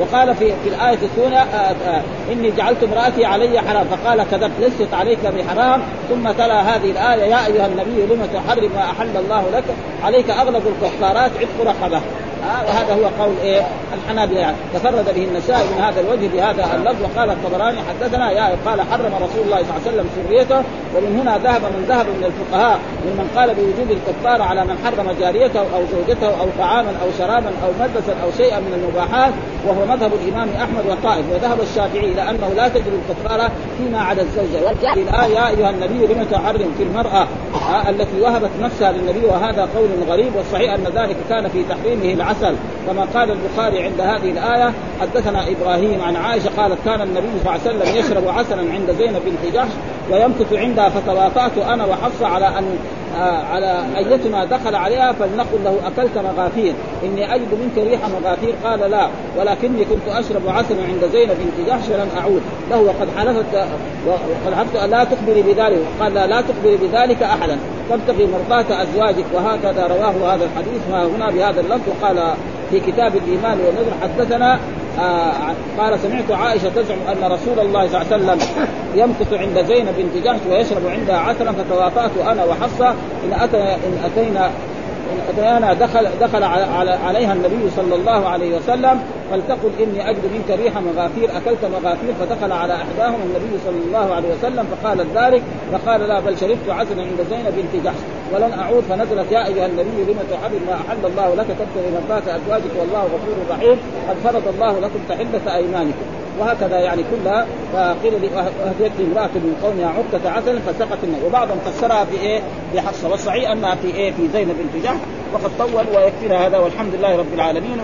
وقال في في الآية الثانية آه، آه، إني جعلت امرأتي علي حرام. فقال كذبت لست عليك بحرام. ثم تلا هذه الآية يا أيها النبي لم تحرم ما أحل الله لك؟ عليك أغلب الكفارات عتق رقبة. آه وهذا هو قول إيه؟ الحنابلة يعني. تفرد به النسائي من هذا الوجه بهذا اللفظ. وقال الطبراني حدثنا يا قال حرم رسول الله صلى الله عليه وسلم سريته ومن هنا ذهب من ذهب من الفقهاء ممن قال بوجوب الكفاره على من حرم جاريته أو زوجته أو طعاما أو شرابا أو ملبسا أو شيئا من المباحات وهو مذهب الإمام أحمد والطائف. وذهب الشافعي إلى أنه لا تجري الكفاره فيما عدا الزوجة. والآية يا أيها النبي لم تحرم في المرأة آه التي وهبت نفسها للنبي؟ وهذا قول غريب. والصحيح أن ذلك كان في تحريمه العسل كما قال البخاري عند هذه الآية حدثنا إبراهيم عن عائشة قالت كان النبي صلى الله عليه وسلم يشرب عسلا عند زينب بنت جحش ويمكث عندها فتواطأت أنا وحفصة على أن على ايتنا دخل عليها فلنقل له أكلت مغافير. إني أجد منك ريح مغافير. قال لا ولكني كنت أشرب عسلا عند زينب بنت جحش ولم أعود. له وقد حلفت وقد حلفت لا تخبري بذلك. قال لا, لا تخبري بذلك أحدا. تبتغي مرضاة أزواجك. وهكذا رواه هذا الحديث. هنا بهذا اللفظ. وقال في كتاب الإيمان والنذر. حدثنا آه قال سمعت عائشة تزعم أن رسول الله صلى الله عليه وسلم يمكث عند زينب بنت جحش ويشرب عندها عسلا فتواطأت أنا وحفصة. إن إن أتينا أتانا دخل دخل على عليها النبي صلى الله عليه وسلم. فلتقل إني أجد منك ريح مغافير أكلت مغافير فدخل على احداهم النبي صلى الله عليه وسلم فقالت ذلك فقال لا بل شربت عسلا عند زينب بنت جحش ولن أعود فنزلت يا أيها النبي لم تحرم ما أحل الله لك تبتغي مرضات أزواجك والله غفور رحيم قد فرض الله لكم تحلة أيمانكم. وهكذا يعني كلها فقيل اهديت امرأة من قومها عقدة عسل فسقط النار وبعضهم فسرها في إيه؟ بحفصه والصحيح انها في إيه؟ في زينب بنت جحش وقد طول ويكفينا هذا والحمد لله رب العالمين.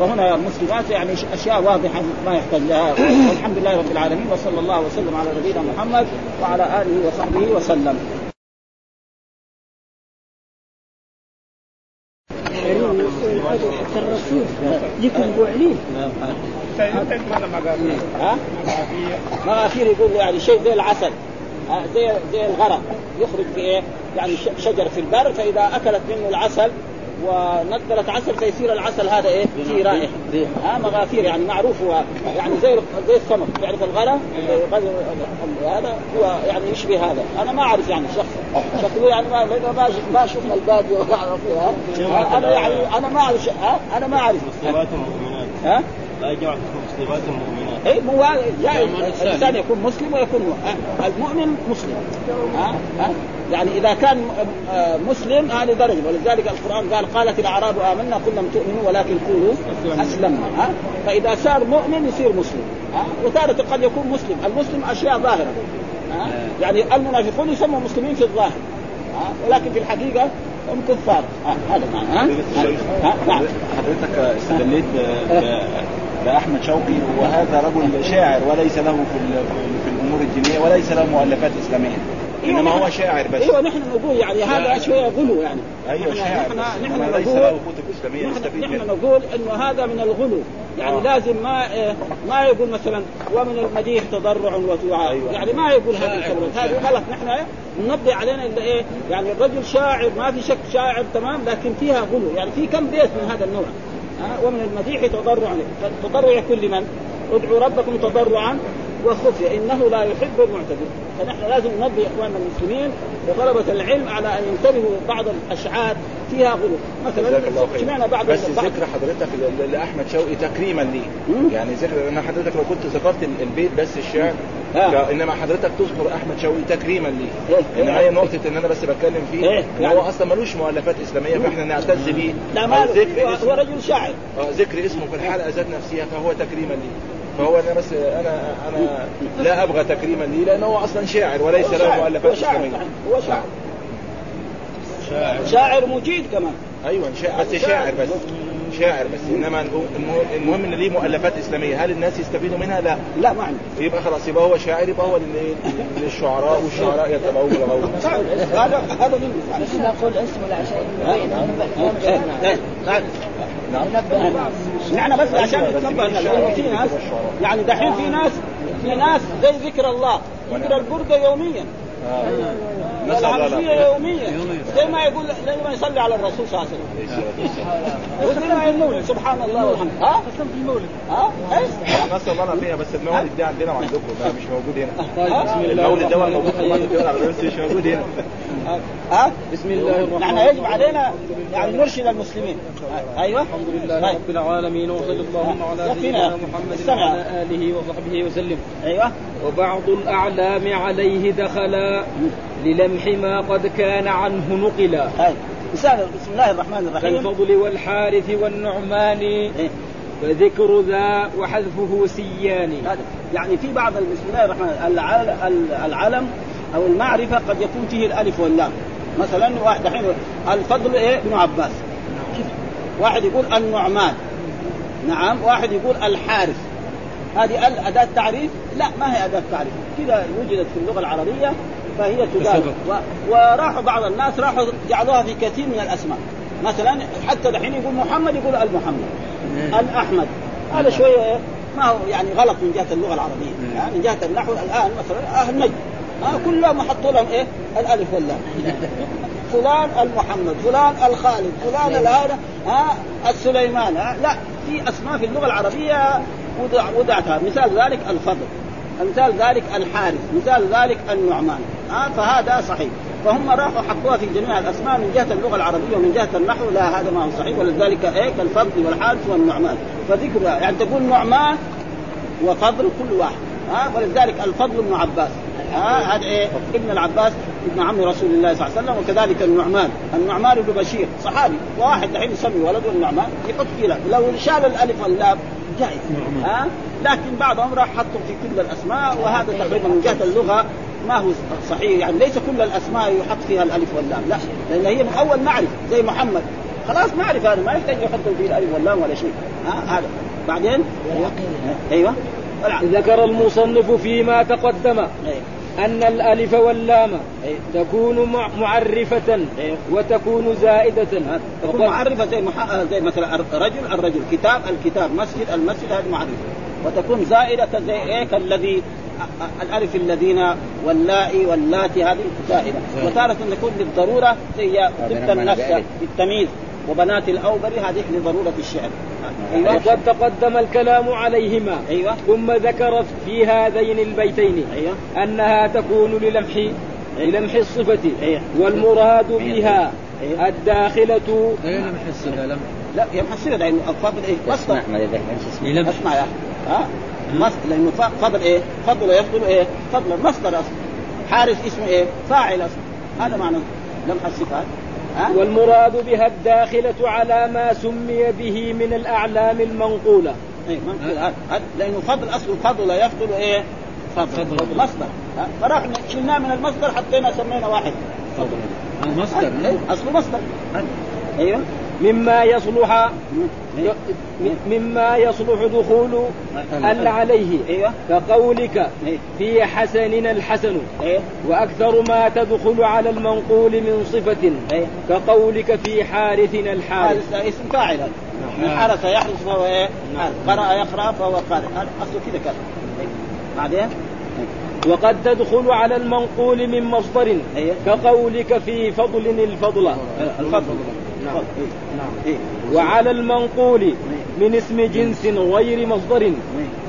وهنا المسلمات يعني أشياء واضحة ما يحتاج لها. والحمد لله رب العالمين. وصلى الله وسلم على نبينا محمد وعلى آله وصحبه وسلم. الرسول يكون بوعلين ها؟ مغافير يقول يعني شيء زي العسل زي زي الغرق يخرج بايه؟ يعني شجر في البر فإذا أكلت منه العسل ونقلت عسل فيصير العسل هذا إيه؟ فيه رائحه ها مغافير يعني معروف هو يعني زي زي السمك تعرف الغلا هذا هو يعني يشبه هذا أنا ما أعرف يعني شخص شكله يعني ما ما ما شفنا البادية ولا أعرف أنا يعني أنا ما أعرف أنا ما أعرف ها؟ لا يجمع مسلمات مؤمنات اي مو يعني الإنسان يكون مسلم ويكون المؤمن مسلم. ها؟ ها؟ يعني إذا كان مسلم هذه درجة. ولذلك القرآن قال قالت الأعراب آمنا قل لم تؤمنوا ولكن قولوا أسلمنا. ها؟ فإذا صار مؤمن يصير مسلم. ها؟ وتارة قد يكون مسلم. المسلم أشياء ظاهرة. ها؟ يعني المنافقون يسموا مسلمين في الظاهر. ها؟ ولكن في الحقيقة هم كفار. هذا معنى. ها؟ حضرتك استدليت باحمد شوقي وهذا رجل شاعر وليس له في في الأمور الدينية وليس له مؤلفات إسلامية إنما هو شاعر بس. أيوه نحن نقول يعني هذا شوية غلو يعني. أيوه شاعر نحن نحن نحن نقول له كتب إسلامية يستفيد نحن منها نقول إنه هذا من الغلو. يعني آه. لازم ما إيه ما يقول مثلا ومن المديح تضرع ودعاء أيوة. يعني ما يقول هذه الكلمات هذه غلط. نحن ننبه علينا إلا إيه؟ يعني الرجل شاعر ما في شك شاعر تمام لكن فيها غلو. يعني في كم بيت من هذا النوع؟ ومن المديح تضرع التضرع يكون لمن؟ ادعوا ربكم تضرعا وخفي إنه لا يحب المعتدين فنحن لازم ننبه إخواننا المسلمين وطلبة العلم على أن ينتبهوا بعض الأشعار فيها غلو. مثلا سمعنا بعض بس بعض- ذكر حضرتك ل- لأحمد شوقي تكريما. ليه يعني ذكر أنا حضرتك لو كنت ذكرت ال- البيت بس الشعر. آه. انما حضرتك تذكر أحمد شوقي تكريما ليه إيه. انما هي نقطة إن أنا بس بتكلم فيه إيه. إن هو أصلا ملوش مؤلفات إسلامية فإحنا نعتز بيه. لا ما هو- رجل شاعر. آه، ذكر اسمه في الحلقة ذات نفسها فهو تكريما ليه فهو أنا بس أنا أنا لا أبغى تكريما ليه لأنه هو أصلا شاعر وليس له. مؤلفات هو شاعر إسلامية. هو شاعر. شاعر مجيد كمان. أيوه شاعر. بس شاعر بس. شاعر بس إنما المهم, المهم إن ليه مؤلفات إسلامية. هل الناس يستفيدوا منها؟ لا. لا ما عندي. يبقى خلاص يبقى هو شاعر يبقى هو لل- للشعراء والشعراء يتبعوه الغوص هذا هذا بس نقول اسمه عشان نعم نحن بس عشان نتنبه في ناس يعني دحين في ناس في ناس زي ذكر الله ذكر البرده يوميا. نسأل الله والعربيه العافية. يوميا زي ما يقول زي ما يصلي على الرسول صلى الله عليه وسلم. وزي ما المولد سبحان الله والحمد. ها؟ قسم في المولد ها؟ إيش؟ نسأل الله العافية بس المولد ده عندنا وعندكم ده مش موجود هنا. ها؟ المولد ده موجود في العربية بس مش موجود هنا. ها؟ بسم الله الرحمن نحن يجب علينا يعني نرشد المسلمين. أيوه. الحمد لله رب العالمين وصلى اللهم على. سيدنا محمد. وعلى آله وصحبه وسلم. أيوه. وبعض الأعلام عليه دخلا للمح ما قد كان عنه نقلا. مثال بسم الله الرحمن الرحيم. كالفضل والحارث والنعمان. إيه. فذكر ذا وحذفه سيان. هذا. يعني في بعض بسم الله الرحمن العل- ال- العلم أو المعرفة قد يكون فيه الألف واللام. مثلا واحد الحين الفضل إيه؟ ابن عباس. واحد يقول النعمان. نعم. واحد يقول الحارث. هذه ال- أداة تعريف؟ لا ما هي أداة تعريف. كذا وجدت في اللغة العربية فهي بسبب. و... وراحوا بعض الناس راحوا جعلوها في كثير من الأسماء. مثلا حتى الحين يقول محمد يقول المحمد. الأحمد. هذا شوية؟ ما هو يعني غلط من جهة اللغة العربية. يعني من جهة النحو الآن مثلا أهل نجد ها كلهم حطوا لهم إيه؟ الألف واللام. فلان المحمد فلان الخالد فلان هذا ها السليمان. ها لا في أسماء في اللغة العربية وضع وضعتها. مثال ذلك الفضل مثال ذلك الحارث مثال ذلك النعمان. ها فهذا صحيح. فهم راحوا حطوها في جميع الأسماء من جهة اللغة العربية ومن جهة النحو لا هذا ما هو صحيح. ولذلك إيه كالفضل والحارث والنعمان. فذكر يعني تقول نعمان وفضل كل واحد. ها ولذلك الفضل بن عباس. ها هذا إيه؟ ابن العباس ابن عم رسول الله صلى الله عليه وسلم وكذلك النعمان. النعمان بن بشير صحابي. واحد الحين يسمي ولده النعمان. يحط كذا لو شال الألف واللام جائز. ها لكن بعضهم راح حطوا في كل الأسماء وهذا تقريبا من جهة اللغة ما هو صحيح. يعني ليس كل الأسماء يحط فيها الألف واللام لا. لأن هي من أول معرفة زي محمد. خلاص معرفة هذا ما يحتاج يحطوا فيه الالف واللام ولا شيء. ها هذا. بعدين؟ أيوه. ذكر المصنف فيما تقدم أيوة. أن الألف واللام أيوة. تكون مع- معرفة أيوة. وتكون زائدة. تكون معرفة زي. زي مثلا الرجل الرجل كتاب الكتاب مسجد المسجد هذه معرفة. وتكون زائدة زي إيه كالذي الألف الذين واللائي واللاتي هذه زائدة. وتارة تكون للضرورة زي طب النفس بالتمييز. وبنات الاوبر هذه لضرورة الشعر. أيوه. وقد تقدم الكلام عليهما. أيوه. ثم ذكر في هذين البيتين أيوه. أنها تكون للمح للمح الصفة. أيوة. والمراد بها أيوة. الداخلة. إيه لمح الصفة لم لا محسنة لأنه الفضل إيه مصدر لمح اسمع يا أخي. ها مصدر لأنه فضل إيه؟ فضل يفضل إيه؟ فضل مصدر أصلا حارس اسمه إيه؟ فاعل أصلا هذا معنى لمح الصفات ها؟ والمراد بها الداخلة على ما سمي به من الأعلام المنقولة إيه منقول هذا هذا- لأنه فضل اصله فضل يفضل إيه؟ فضل, فضل. فضل. مصدر؟ فراح شلناه من المصدر حطينا سمينا واحد مصدر إيه؟ اصله مصدر هذا. مما يصلح مما يصلح دخول ال عليه. أيوه. كقولك إيه. في حسننا الحسن. إيه وأكثر ما تدخل على المنقول من صفة. إيه كقولك في حارثنا الحارث. إسم فاعل هذا. من حرس يحرس فهو إيه؟ حارس. قرأ يقرأ فهو قارئ اصله كذا إيه. بعدين؟ وقد تدخل على المنقول من مصدر. أيوة. كقولك في فضل الفضل. الفضل. نعم. إيه. إيه. وعلى المنقول من اسم جنس غير مصدر.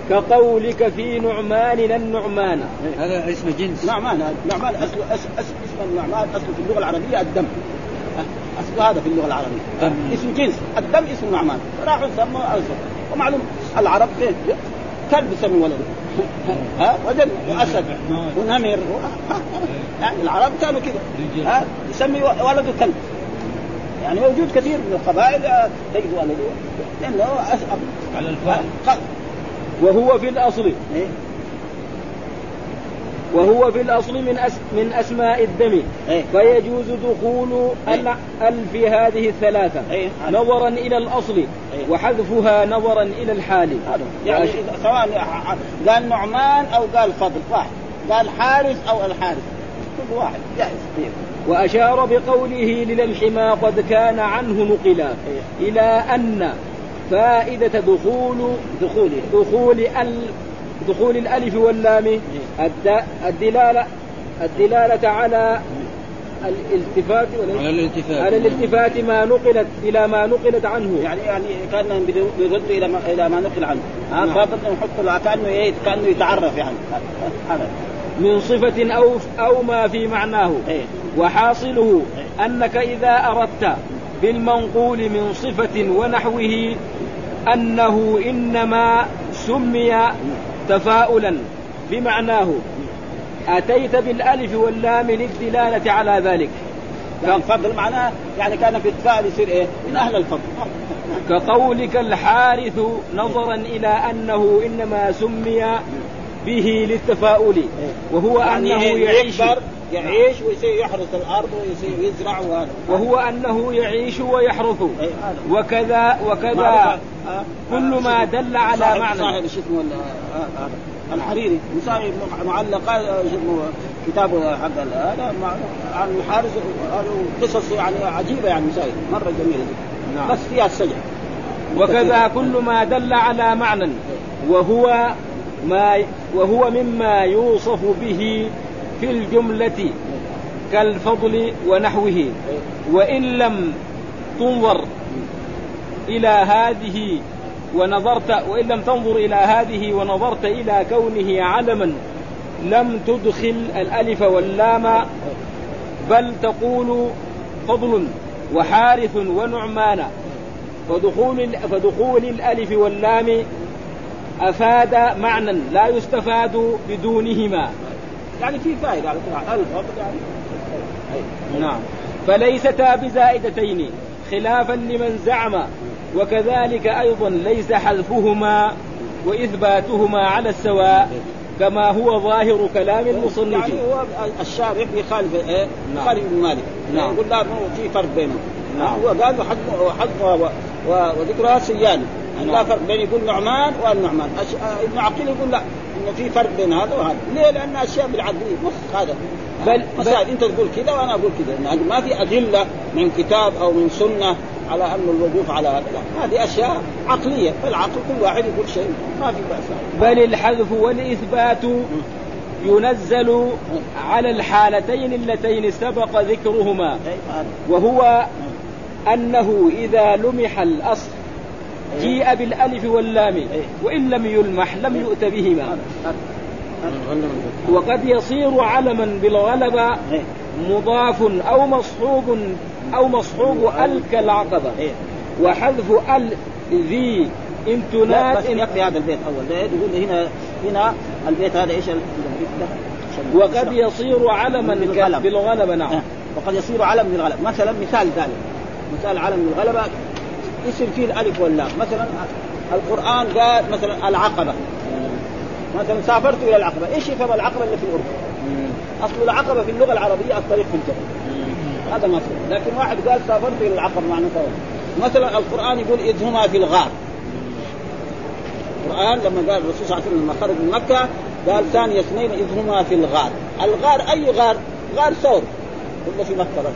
كقولك في نعمان النعمان هذا اسم جنس. نعمان. هذا. نعمان اصل اسم, اسم, اسم النعمان اصله في اللغة العربية الدم. أصل هذا في اللغة العربية. دم. اسم جنس. الدم اسم نعمان. راحوا سموا اسم ومعلوم العرب كلب يسمي ولده ها؟ وجد وأسد. ونمر. يعني العرب كانوا كذا ها؟ يسمي ولده كلب. يعني موجود كثير من القبائل آه، تجد ولده لأنه أسأل على الفاء وهو في الأصل. إيه؟ وهو في الأصل من أس من أسماء الدم. إيه؟ فيجوز دخول ال ال في هذه الثلاثة. إيه؟ نظرا إلى الأصل. إيه؟ وحذفها نظرا إلى الحال. هذا. يعني سواء قال نعمان أو قال فضل واحد. قال حارس أو الحارس كل واحد جائز وأشار بقوله للمح ما قد كان عنه نقلا إلى أن فائدة دخول دخوله دخول ال دخول الألف واللام الد- الدلالة الدلالة على الالتفات على الالتفات. على الالتفات ما نقلت إلى ما نقلت عنه. يعني يعني كان بيرد إلى ما إلى ما نقل عنه. ها؟ فقط نحط كأنه إيه؟ كأنه يتعرف يعني. هذا. من صفة أو أو ما في معناه. إيه. وحاصله أنك إذا أردت بالمنقول من صفة ونحوه أنه إنما سمي تفاؤلا بمعناه. أتيت بالألف واللام للدلالة على ذلك. كان فضل معناه يعني كان في التفاؤل يصير إيه؟ من أهل الفضل. كقولك الحارث نظرا إلى أنه إنما سمي به للتفاؤل. وهو يعني إيه؟ يعيش يعيش ويصير يحرث الأرض ويصير يزرع وهذا. وهو أنه يعيش ويحرث. إيه وكذا وكذا كل ما دل على معنى. صاحب شو الحريري. شو اسمه كتابه حق هذا عن الحارس قصص يعني عجيبة يعني مساوي مرة جميلة. نعم. بس فيها السجع وكذا كل ما دل على معنى. وهو ما وهو مما يوصف به في الجملة كالفضل ونحوه. وإن لم تنظر إلى هذه ونظرت وإن لم تنظر إلى هذه ونظرت إلى كونه علما لم تدخل الألف واللام بل تقول فضل وحارث ونعمان. فدخول فدخول الألف واللام أفاد معنى لا يستفاد بدونهما يعني في فائدة على كل الفضل يعني نعم فليستا بزائدتين خلافا لمن زعم وكذلك أيضا ليس حذفهما وإثباتهما على السواء كما هو ظاهر كلام المصنف يعني هو الشارع يخالف إيه؟ نعم. يخالف ابن مالك نعم. يقول لا في فرق بينهم نعم. هو قال وحد وحد و- و- وذكرها سياني يعني لا. فرق بين يقول نعمان والنعمان أش... آه، ابن عقيل يقول لا انه في فرق بين هذا وهذا. ليه؟ لأن أشياء بالعقليه نص هذا. بل- مسائل. أنت تقول كذا وأنا أقول كذا. ما في أدلة من كتاب أو من سنة على انه الوقوف على هذا. لا هذه أشياء عقلية. فالعقل كل واحد يقول شيء. ما في بأس. بل الحذف والإثبات ينزل على الحالتين اللتين سبق ذكرهما. هذا. وهو أنه إذا لمح الأصل جيء بالألف واللام وإن لم يلمح لم يؤت بهما. هذا. وقد يصير علما بالغلبة إيه. مضاف أو مصحوب أو مصحوب ال كالعقبة إيه. وحذف ال ذي لا امتنات بس يكفي هذا البيت أول ده يقول هنا هنا البيت هذا إيش وقد يصير علما بالغلبة نعم. وقد يصير علم بالغلبة مثلا مثال ذلك مثال علم بالغلبة يصير فيه الألف واللام. مثلا القرآن قال مثلا العقبة. مثلا سافرت إلى العقبة. إيش يفهم العقبة اللي في الأردن؟ أصل العقبة في اللغة العربية الطريق في الجبل هذا مثلا لكن واحد قال سافرت إلى العقبة معناته مثلا القرآن يقول اذ هما في الغار. القرآن لما قال الرسول صلى الله عليه وسلم لما خرج من مكة قال ثاني اثنين اذ هما في الغار. الغار أي غار؟ غار ثور. ولا في مكة بس.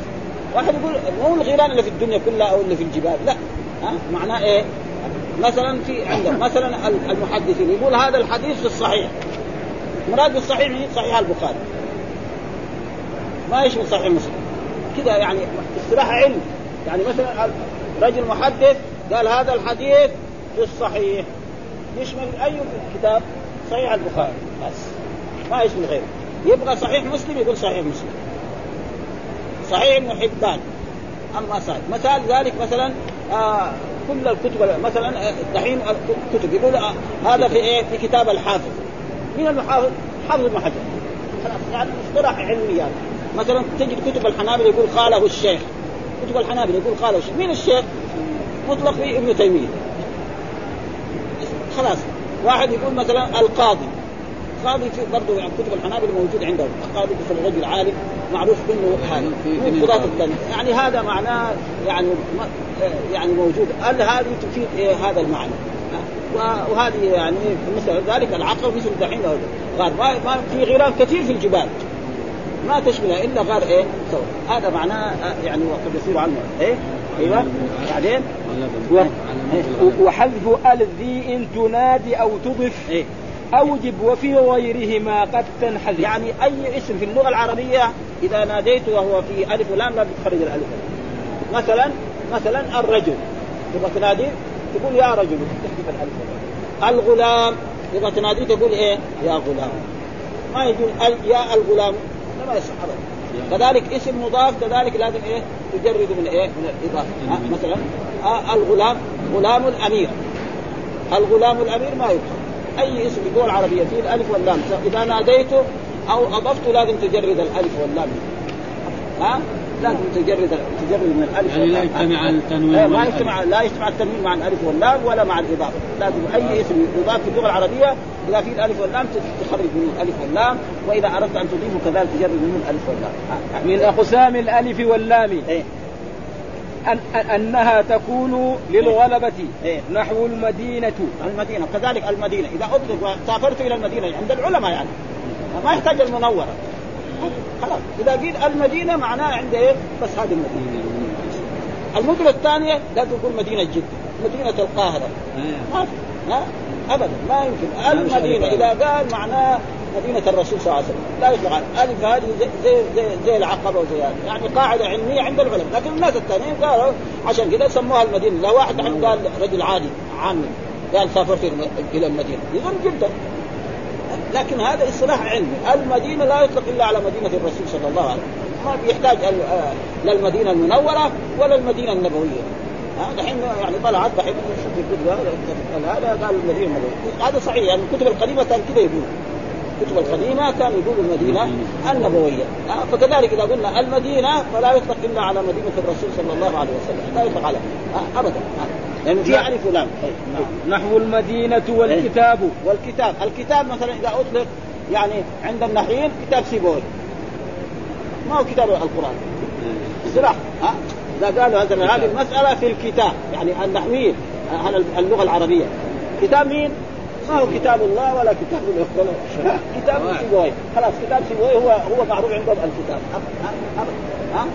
واحد يقول مو الغيران اللي في الدنيا كلها أو اللي في الجبال. لا. ها؟ معناه إيه؟ مثلا في عندهم مثلا المحدثين يقول هذا الحديث في الصحيح. مراد الصحيح من صحيح البخاري. ما يشمل صحيح مسلم. كذا يعني اصطلاح علم. يعني مثلا رجل محدث قال هذا الحديث في الصحيح. يشمل أي كتاب؟ صحيح البخاري. بس. ما يشمل غيره. يبغى صحيح مسلم يقول صحيح مسلم. صحيح ابن حبان أما صحيح. مثال ذلك مثلا آه كل الكتب مثلا آه، دحين كتب يقول آه هذا في إيه؟ في كتاب الحافظ. مين المحافظ؟ حافظ ابن حجر. خلاص يعني مصطلح علمي يعني. مثلا تجد كتب الحنابل يقول قاله الشيخ. كتب الحنابل يقول قاله الشيخ. مين الشيخ؟ مطلق في ابن تيمية. خلاص. واحد يقول مثلا القاضي. القاضي في برضه يعني كتب الحنابل موجود عندهم. القاضي مثلا رجل عالم معروف انه هذا من قضاة الثانية يعني هذا معناه يعني يعني موجود. هل هذه تفيد إيه هذا المعنى؟ وهذه يعني مثل ذلك العقرب مثل دحين غار. ما, في غيران كثير في الجبال. ما تشملها إلا غار إيه؟ سوا هذا معناه يعني وقد يصير عنه. إيه؟ أيوه. بعدين؟ وحذف ألذي إن تنادي أو تضف. إيه؟ أوجب وفي غيرهما قد تنحذف يعني أي اسم في اللغة العربية إذا ناديته وهو في ألف ولام لا تخرج الألف مثلا مثلا الرجل. تبغى تنادي؟ تقول يا رجل. تحذف الألف الغلام. تبغى تنادي؟ تقول إيه؟ يا غلام. ما يقول يا الغلام. ما يصح كذلك اسم مضاف كذلك لازم إيه؟ تجرد من إيه؟ من الإضافة. مثلا آه الغلام. غلام الأمير. الغلام الأمير ما يدخل أي اسم في الدول العربيه فيه الألف واللام. إذا ناديته أو أضفته لازم تجرد الألف واللام. ها؟ لازم تجرد تجرد من الألف يعني لا يجتمع التنوين ما يجتمع لا يجتمع التنوين مع الألف واللام ولا مع الإضافة. لازم أي اسم يضاف في اللغة العربية إذا في الألف واللام تخرج من الألف واللام وإذا أردت أن تضيفه كذلك تجرد من الألف واللام. من أقسام الألف واللام. إيه؟ أن أنها تكون للغلبة إيه؟ نحو المدينة. المدينة. كذلك المدينة. إذا أطلق سافرت إلى المدينة عند العلماء يعني. ما يحتاج المنورة. خلاص. إذا قيل المدينة معناه عند إيه؟ بس هذه المدينة. المدن الثانية لا تقول مدينة جدة. مدينة القاهرة. ما في ها أبدا. ما يمكن. المدينة إذا قال معناه مدينة الرسول صلى الله عليه وسلم لا يطلق على ألف هذه زي زي زي, زي العقبة وزي هذه. يعني قاعدة علمية عند العلماء. لكن الناس الثانيين قالوا عشان كذا سموها المدينة. لو واحد قال رجل عادي عامي قال سافرت إلى المدينة. يظن جدا. لكن هذا اصطلاح علمي. المدينة لا يطلق إلا على مدينة الرسول صلى الله عليه وسلم. ما بيحتاج لا المدينة المنورة ولا المدينة دحين يعني طلعت دحين. في الكتب هذا قال المدينة. النبويه هذا صحيح يعني الكتب القديمة كان كذا يقول. الكتب القديمة كانوا يقولوا المدينة النبوية. آه فكذلك إذا قلنا المدينة فلا يطلق إلا على مدينة الرسول صلى الله عليه وسلم. لا يطلق على آه ابدا. آه. لأنه في الف ولام نعم. نحو المدينة والكتاب. والكتاب. الكتاب مثلا إذا أطلق يعني عند النحيين كتاب سيبوي. ما هو كتاب القرآن؟ اصطلاح ها إذا قالوا هذه المسألة في الكتاب يعني النحويين اللغة العربية. كتاب مين؟ ما هو كتاب الله ولا كتاب ولا كتاب سيبويه. خلاص كتاب سيبويه هو هو معروف عندهم الكتاب. ها؟ ها؟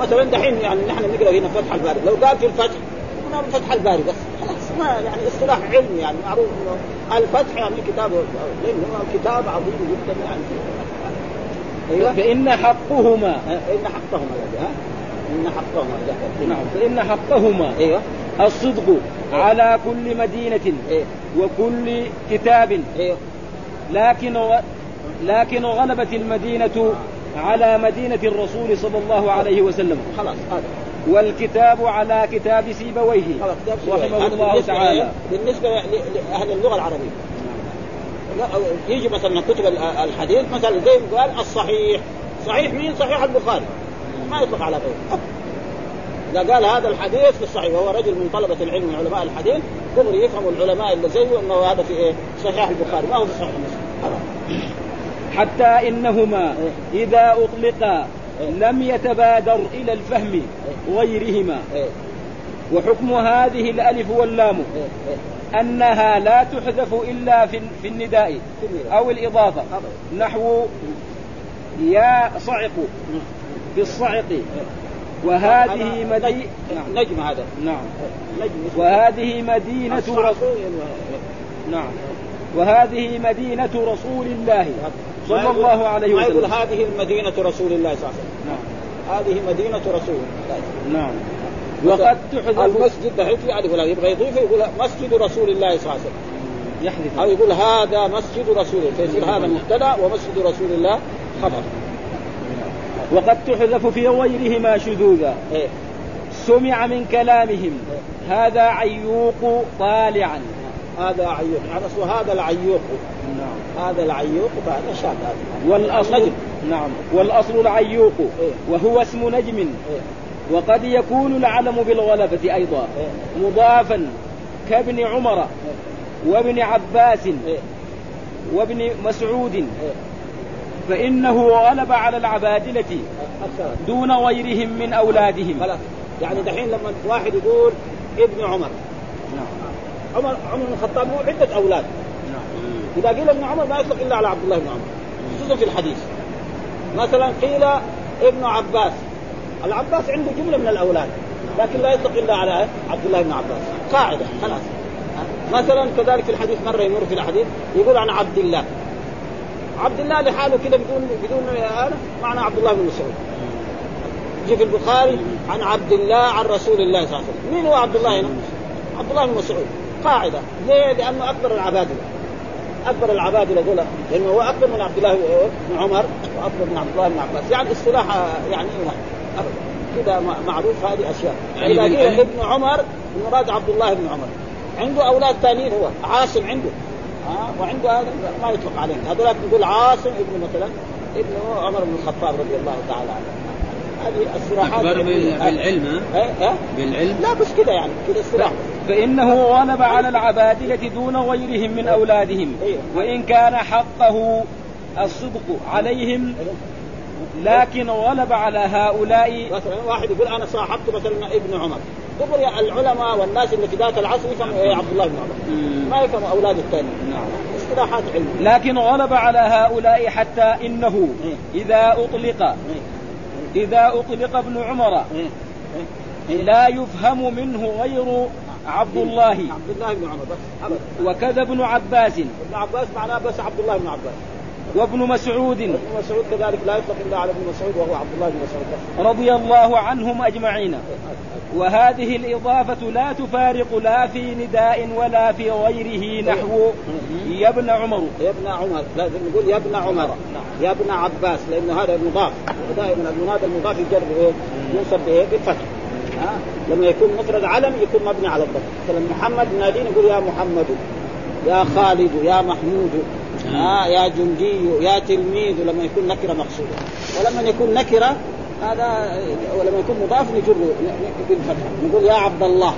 مثلا دحين يعني نحن نقرأ هنا فتح الباري؟ لو قال في الفتح هنا فتح الباري بس. خلاص ما يعني اصطلاح علمي يعني معروف إنه الفتح يعني كتاب لأنه كتاب عظيم جدا يعني. أيوه. فإن حقهما. إن حقهما ها؟ إن حقهما. نعم. فإن حقهما أيوه. الصدق على كل مدينة إيه؟ وكل كتاب. إيه؟ لكن لكن غلبت المدينة على مدينة الرسول صلى الله عليه وسلم. خلاص هذا. والكتاب على كتاب سيبويه. رحمه الله تعالى. بالنسبة لأهل اللغة العربية. يجي مثلا كتب الحديث مثلا زي قال الصحيح. صحيح مين؟ صحيح البخاري. ما يطلق على غيره. إذا قال هذا الحديث في الصحيح وهو رجل من طلبة العلم من علماء الحديث دغري يفهم العلماء اللي زيه انه هذا في إيه؟ صحيح البخاري ما هو في صحيح مسلم. حتى إنهما إذا أطلقا لم يتبادر إلى الفهم غيرهما وحكم هذه الألف واللام. أنها لا تحذف إلا في في النداء أو الإضافة. نحو يا صعق. في الصعق. وهذه مدينة نعم. نجم هذا. نعم. نجم وهذه مدينة رسول نعم. وهذه مدينة رسول الله صلى الله عليه وسلم يقول هذه المدينة رسول الله صلى الله عليه وسلم. نعم. هذه مدينة رسول الله. نعم. وقد تحذف المسجد دحين في ألف يبغى يضيفه يقول مسجد رسول الله صلى الله عليه وسلم. يحذف. أو يقول هذا مسجد رسول الله فيصير هذا مبتدأ ومسجد رسول الله خبر. وقد تحذف في غيرهما شذوذا إيه؟ سمع من كلامهم هذا عيوق طالعا هذا عيوق يعني هذا العيوق نعم هذا العيوق فهذا شاذ هذا والاصل نجم. نعم والأصل العيوق إيه. وهو اسم نجم إيه؟ وقد يكون العلم بالغلبة أيضا إيه؟ مضافا كابن عمر وابن عباس إيه؟ وابن مسعود إيه؟ فإنه غلب على العبادلة دون غيرهم من أولادهم. خلاص. يعني دحين لما واحد يقول ابن عمر. عمر عمر بن الخطاب له عدة أولاد. إذا قيل ابن عمر ما يطلق إلا على عبد الله بن عمر. خصوصا في الحديث. مثلا قيل ابن عباس. العباس عنده جملة من الأولاد لكن لا يطلق إلا على عبد الله بن عباس. قاعدة خلاص. مثلا كذلك في الحديث مرة يمر في الحديث يقول عن عبد الله. عبد الله لحاله كده بدون بدون هذا معنى عبد الله بن مسعود. يجي في البخاري عن عبد الله عن رسول الله صلى الله عليه وسلم. مين هو عبد الله هنا؟ عبد الله بن مسعود. قاعدة. ليه؟ لأنه أكبر العبادلة. أكبر العبادلة دول. لأنه هو أكبر من عبد الله بن عمر وأكبر من عبد الله بن عباس. يعني اصطلاح يعني واحد كده معروف هذه أشياء. يعني فاذا قيل؟ ابن عمر المراد عبد الله بن عمر. عنده أولاد ثانيين هو عاصم عنده. ها وعنده هذا ما يطلق عليهم هذولاك نقول عاصم ابن مثلا ابن عمر بن الخطاب رضي الله تعالى عنه. هذه الصراحات بالعلم ها؟ ها؟ بالعلم؟ لا بس كده يعني كده اصطلاح فإنه غلب على العبادلة دون غيرهم من أولادهم. إيه. وإن كان حقه الصدق عليهم لكن غلب على هؤلاء. مثلا واحد يقول أنا صاحبت مثلا ابن عمر. يا العلماء والناس اللي في ذاك العصر يفهموا إيه عبد الله بن عمر. ما يفهموا أولاد الثاني. نعم. اصطلاحات علميه لكن غلب على هؤلاء حتى إنه إيه. إذا أطلق إيه. إذا أطلق ابن عمر إيه. لا يفهم منه غير عبد الله. عبد الله بن عمر بس. وكذا ابن عباس. ابن عباس معناه بس عبد الله بن عباس. وابن مسعود. ابن مسعود كذلك لا يطلق إلا على ابن مسعود وهو عبد الله بن مسعود بس. رضي الله عنهم أجمعين. وهذه الإضافة لا تفارق لا في نداء ولا في غيره نحو يا ابن عمر. يا ابن عمر. لازم نقول يا ابن عمر. يا ابن عباس لأنه هذا مضاف ودائما المنادى المضاف يجر بايه؟ ينصب بإيه؟ بالفتح. ها؟ لما يكون مفرد علم يكون مبني على الضم مثلا محمد نادين يقول يا محمد يا خالد يا محمود. ها؟ يا جندي يا تلميذ. لما يكون نكرة مقصودة. ولما يكون نكرة هذا ولما يكون مضاف نجر بالفتح نقول يا عبد الله.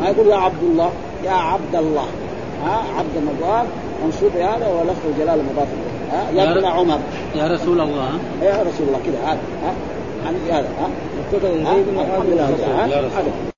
ما يقول يا عبد الله. يا عبد الله. ها عبد مضاف منصوب هذا ولفظ جلاله مضاف. ها يا يا ابن عمر. يا رسول الله ها؟ يا رسول الله كذا هذا ها عن هذا ها. مبتدأ ها؟ زيد وهذا الحمد لله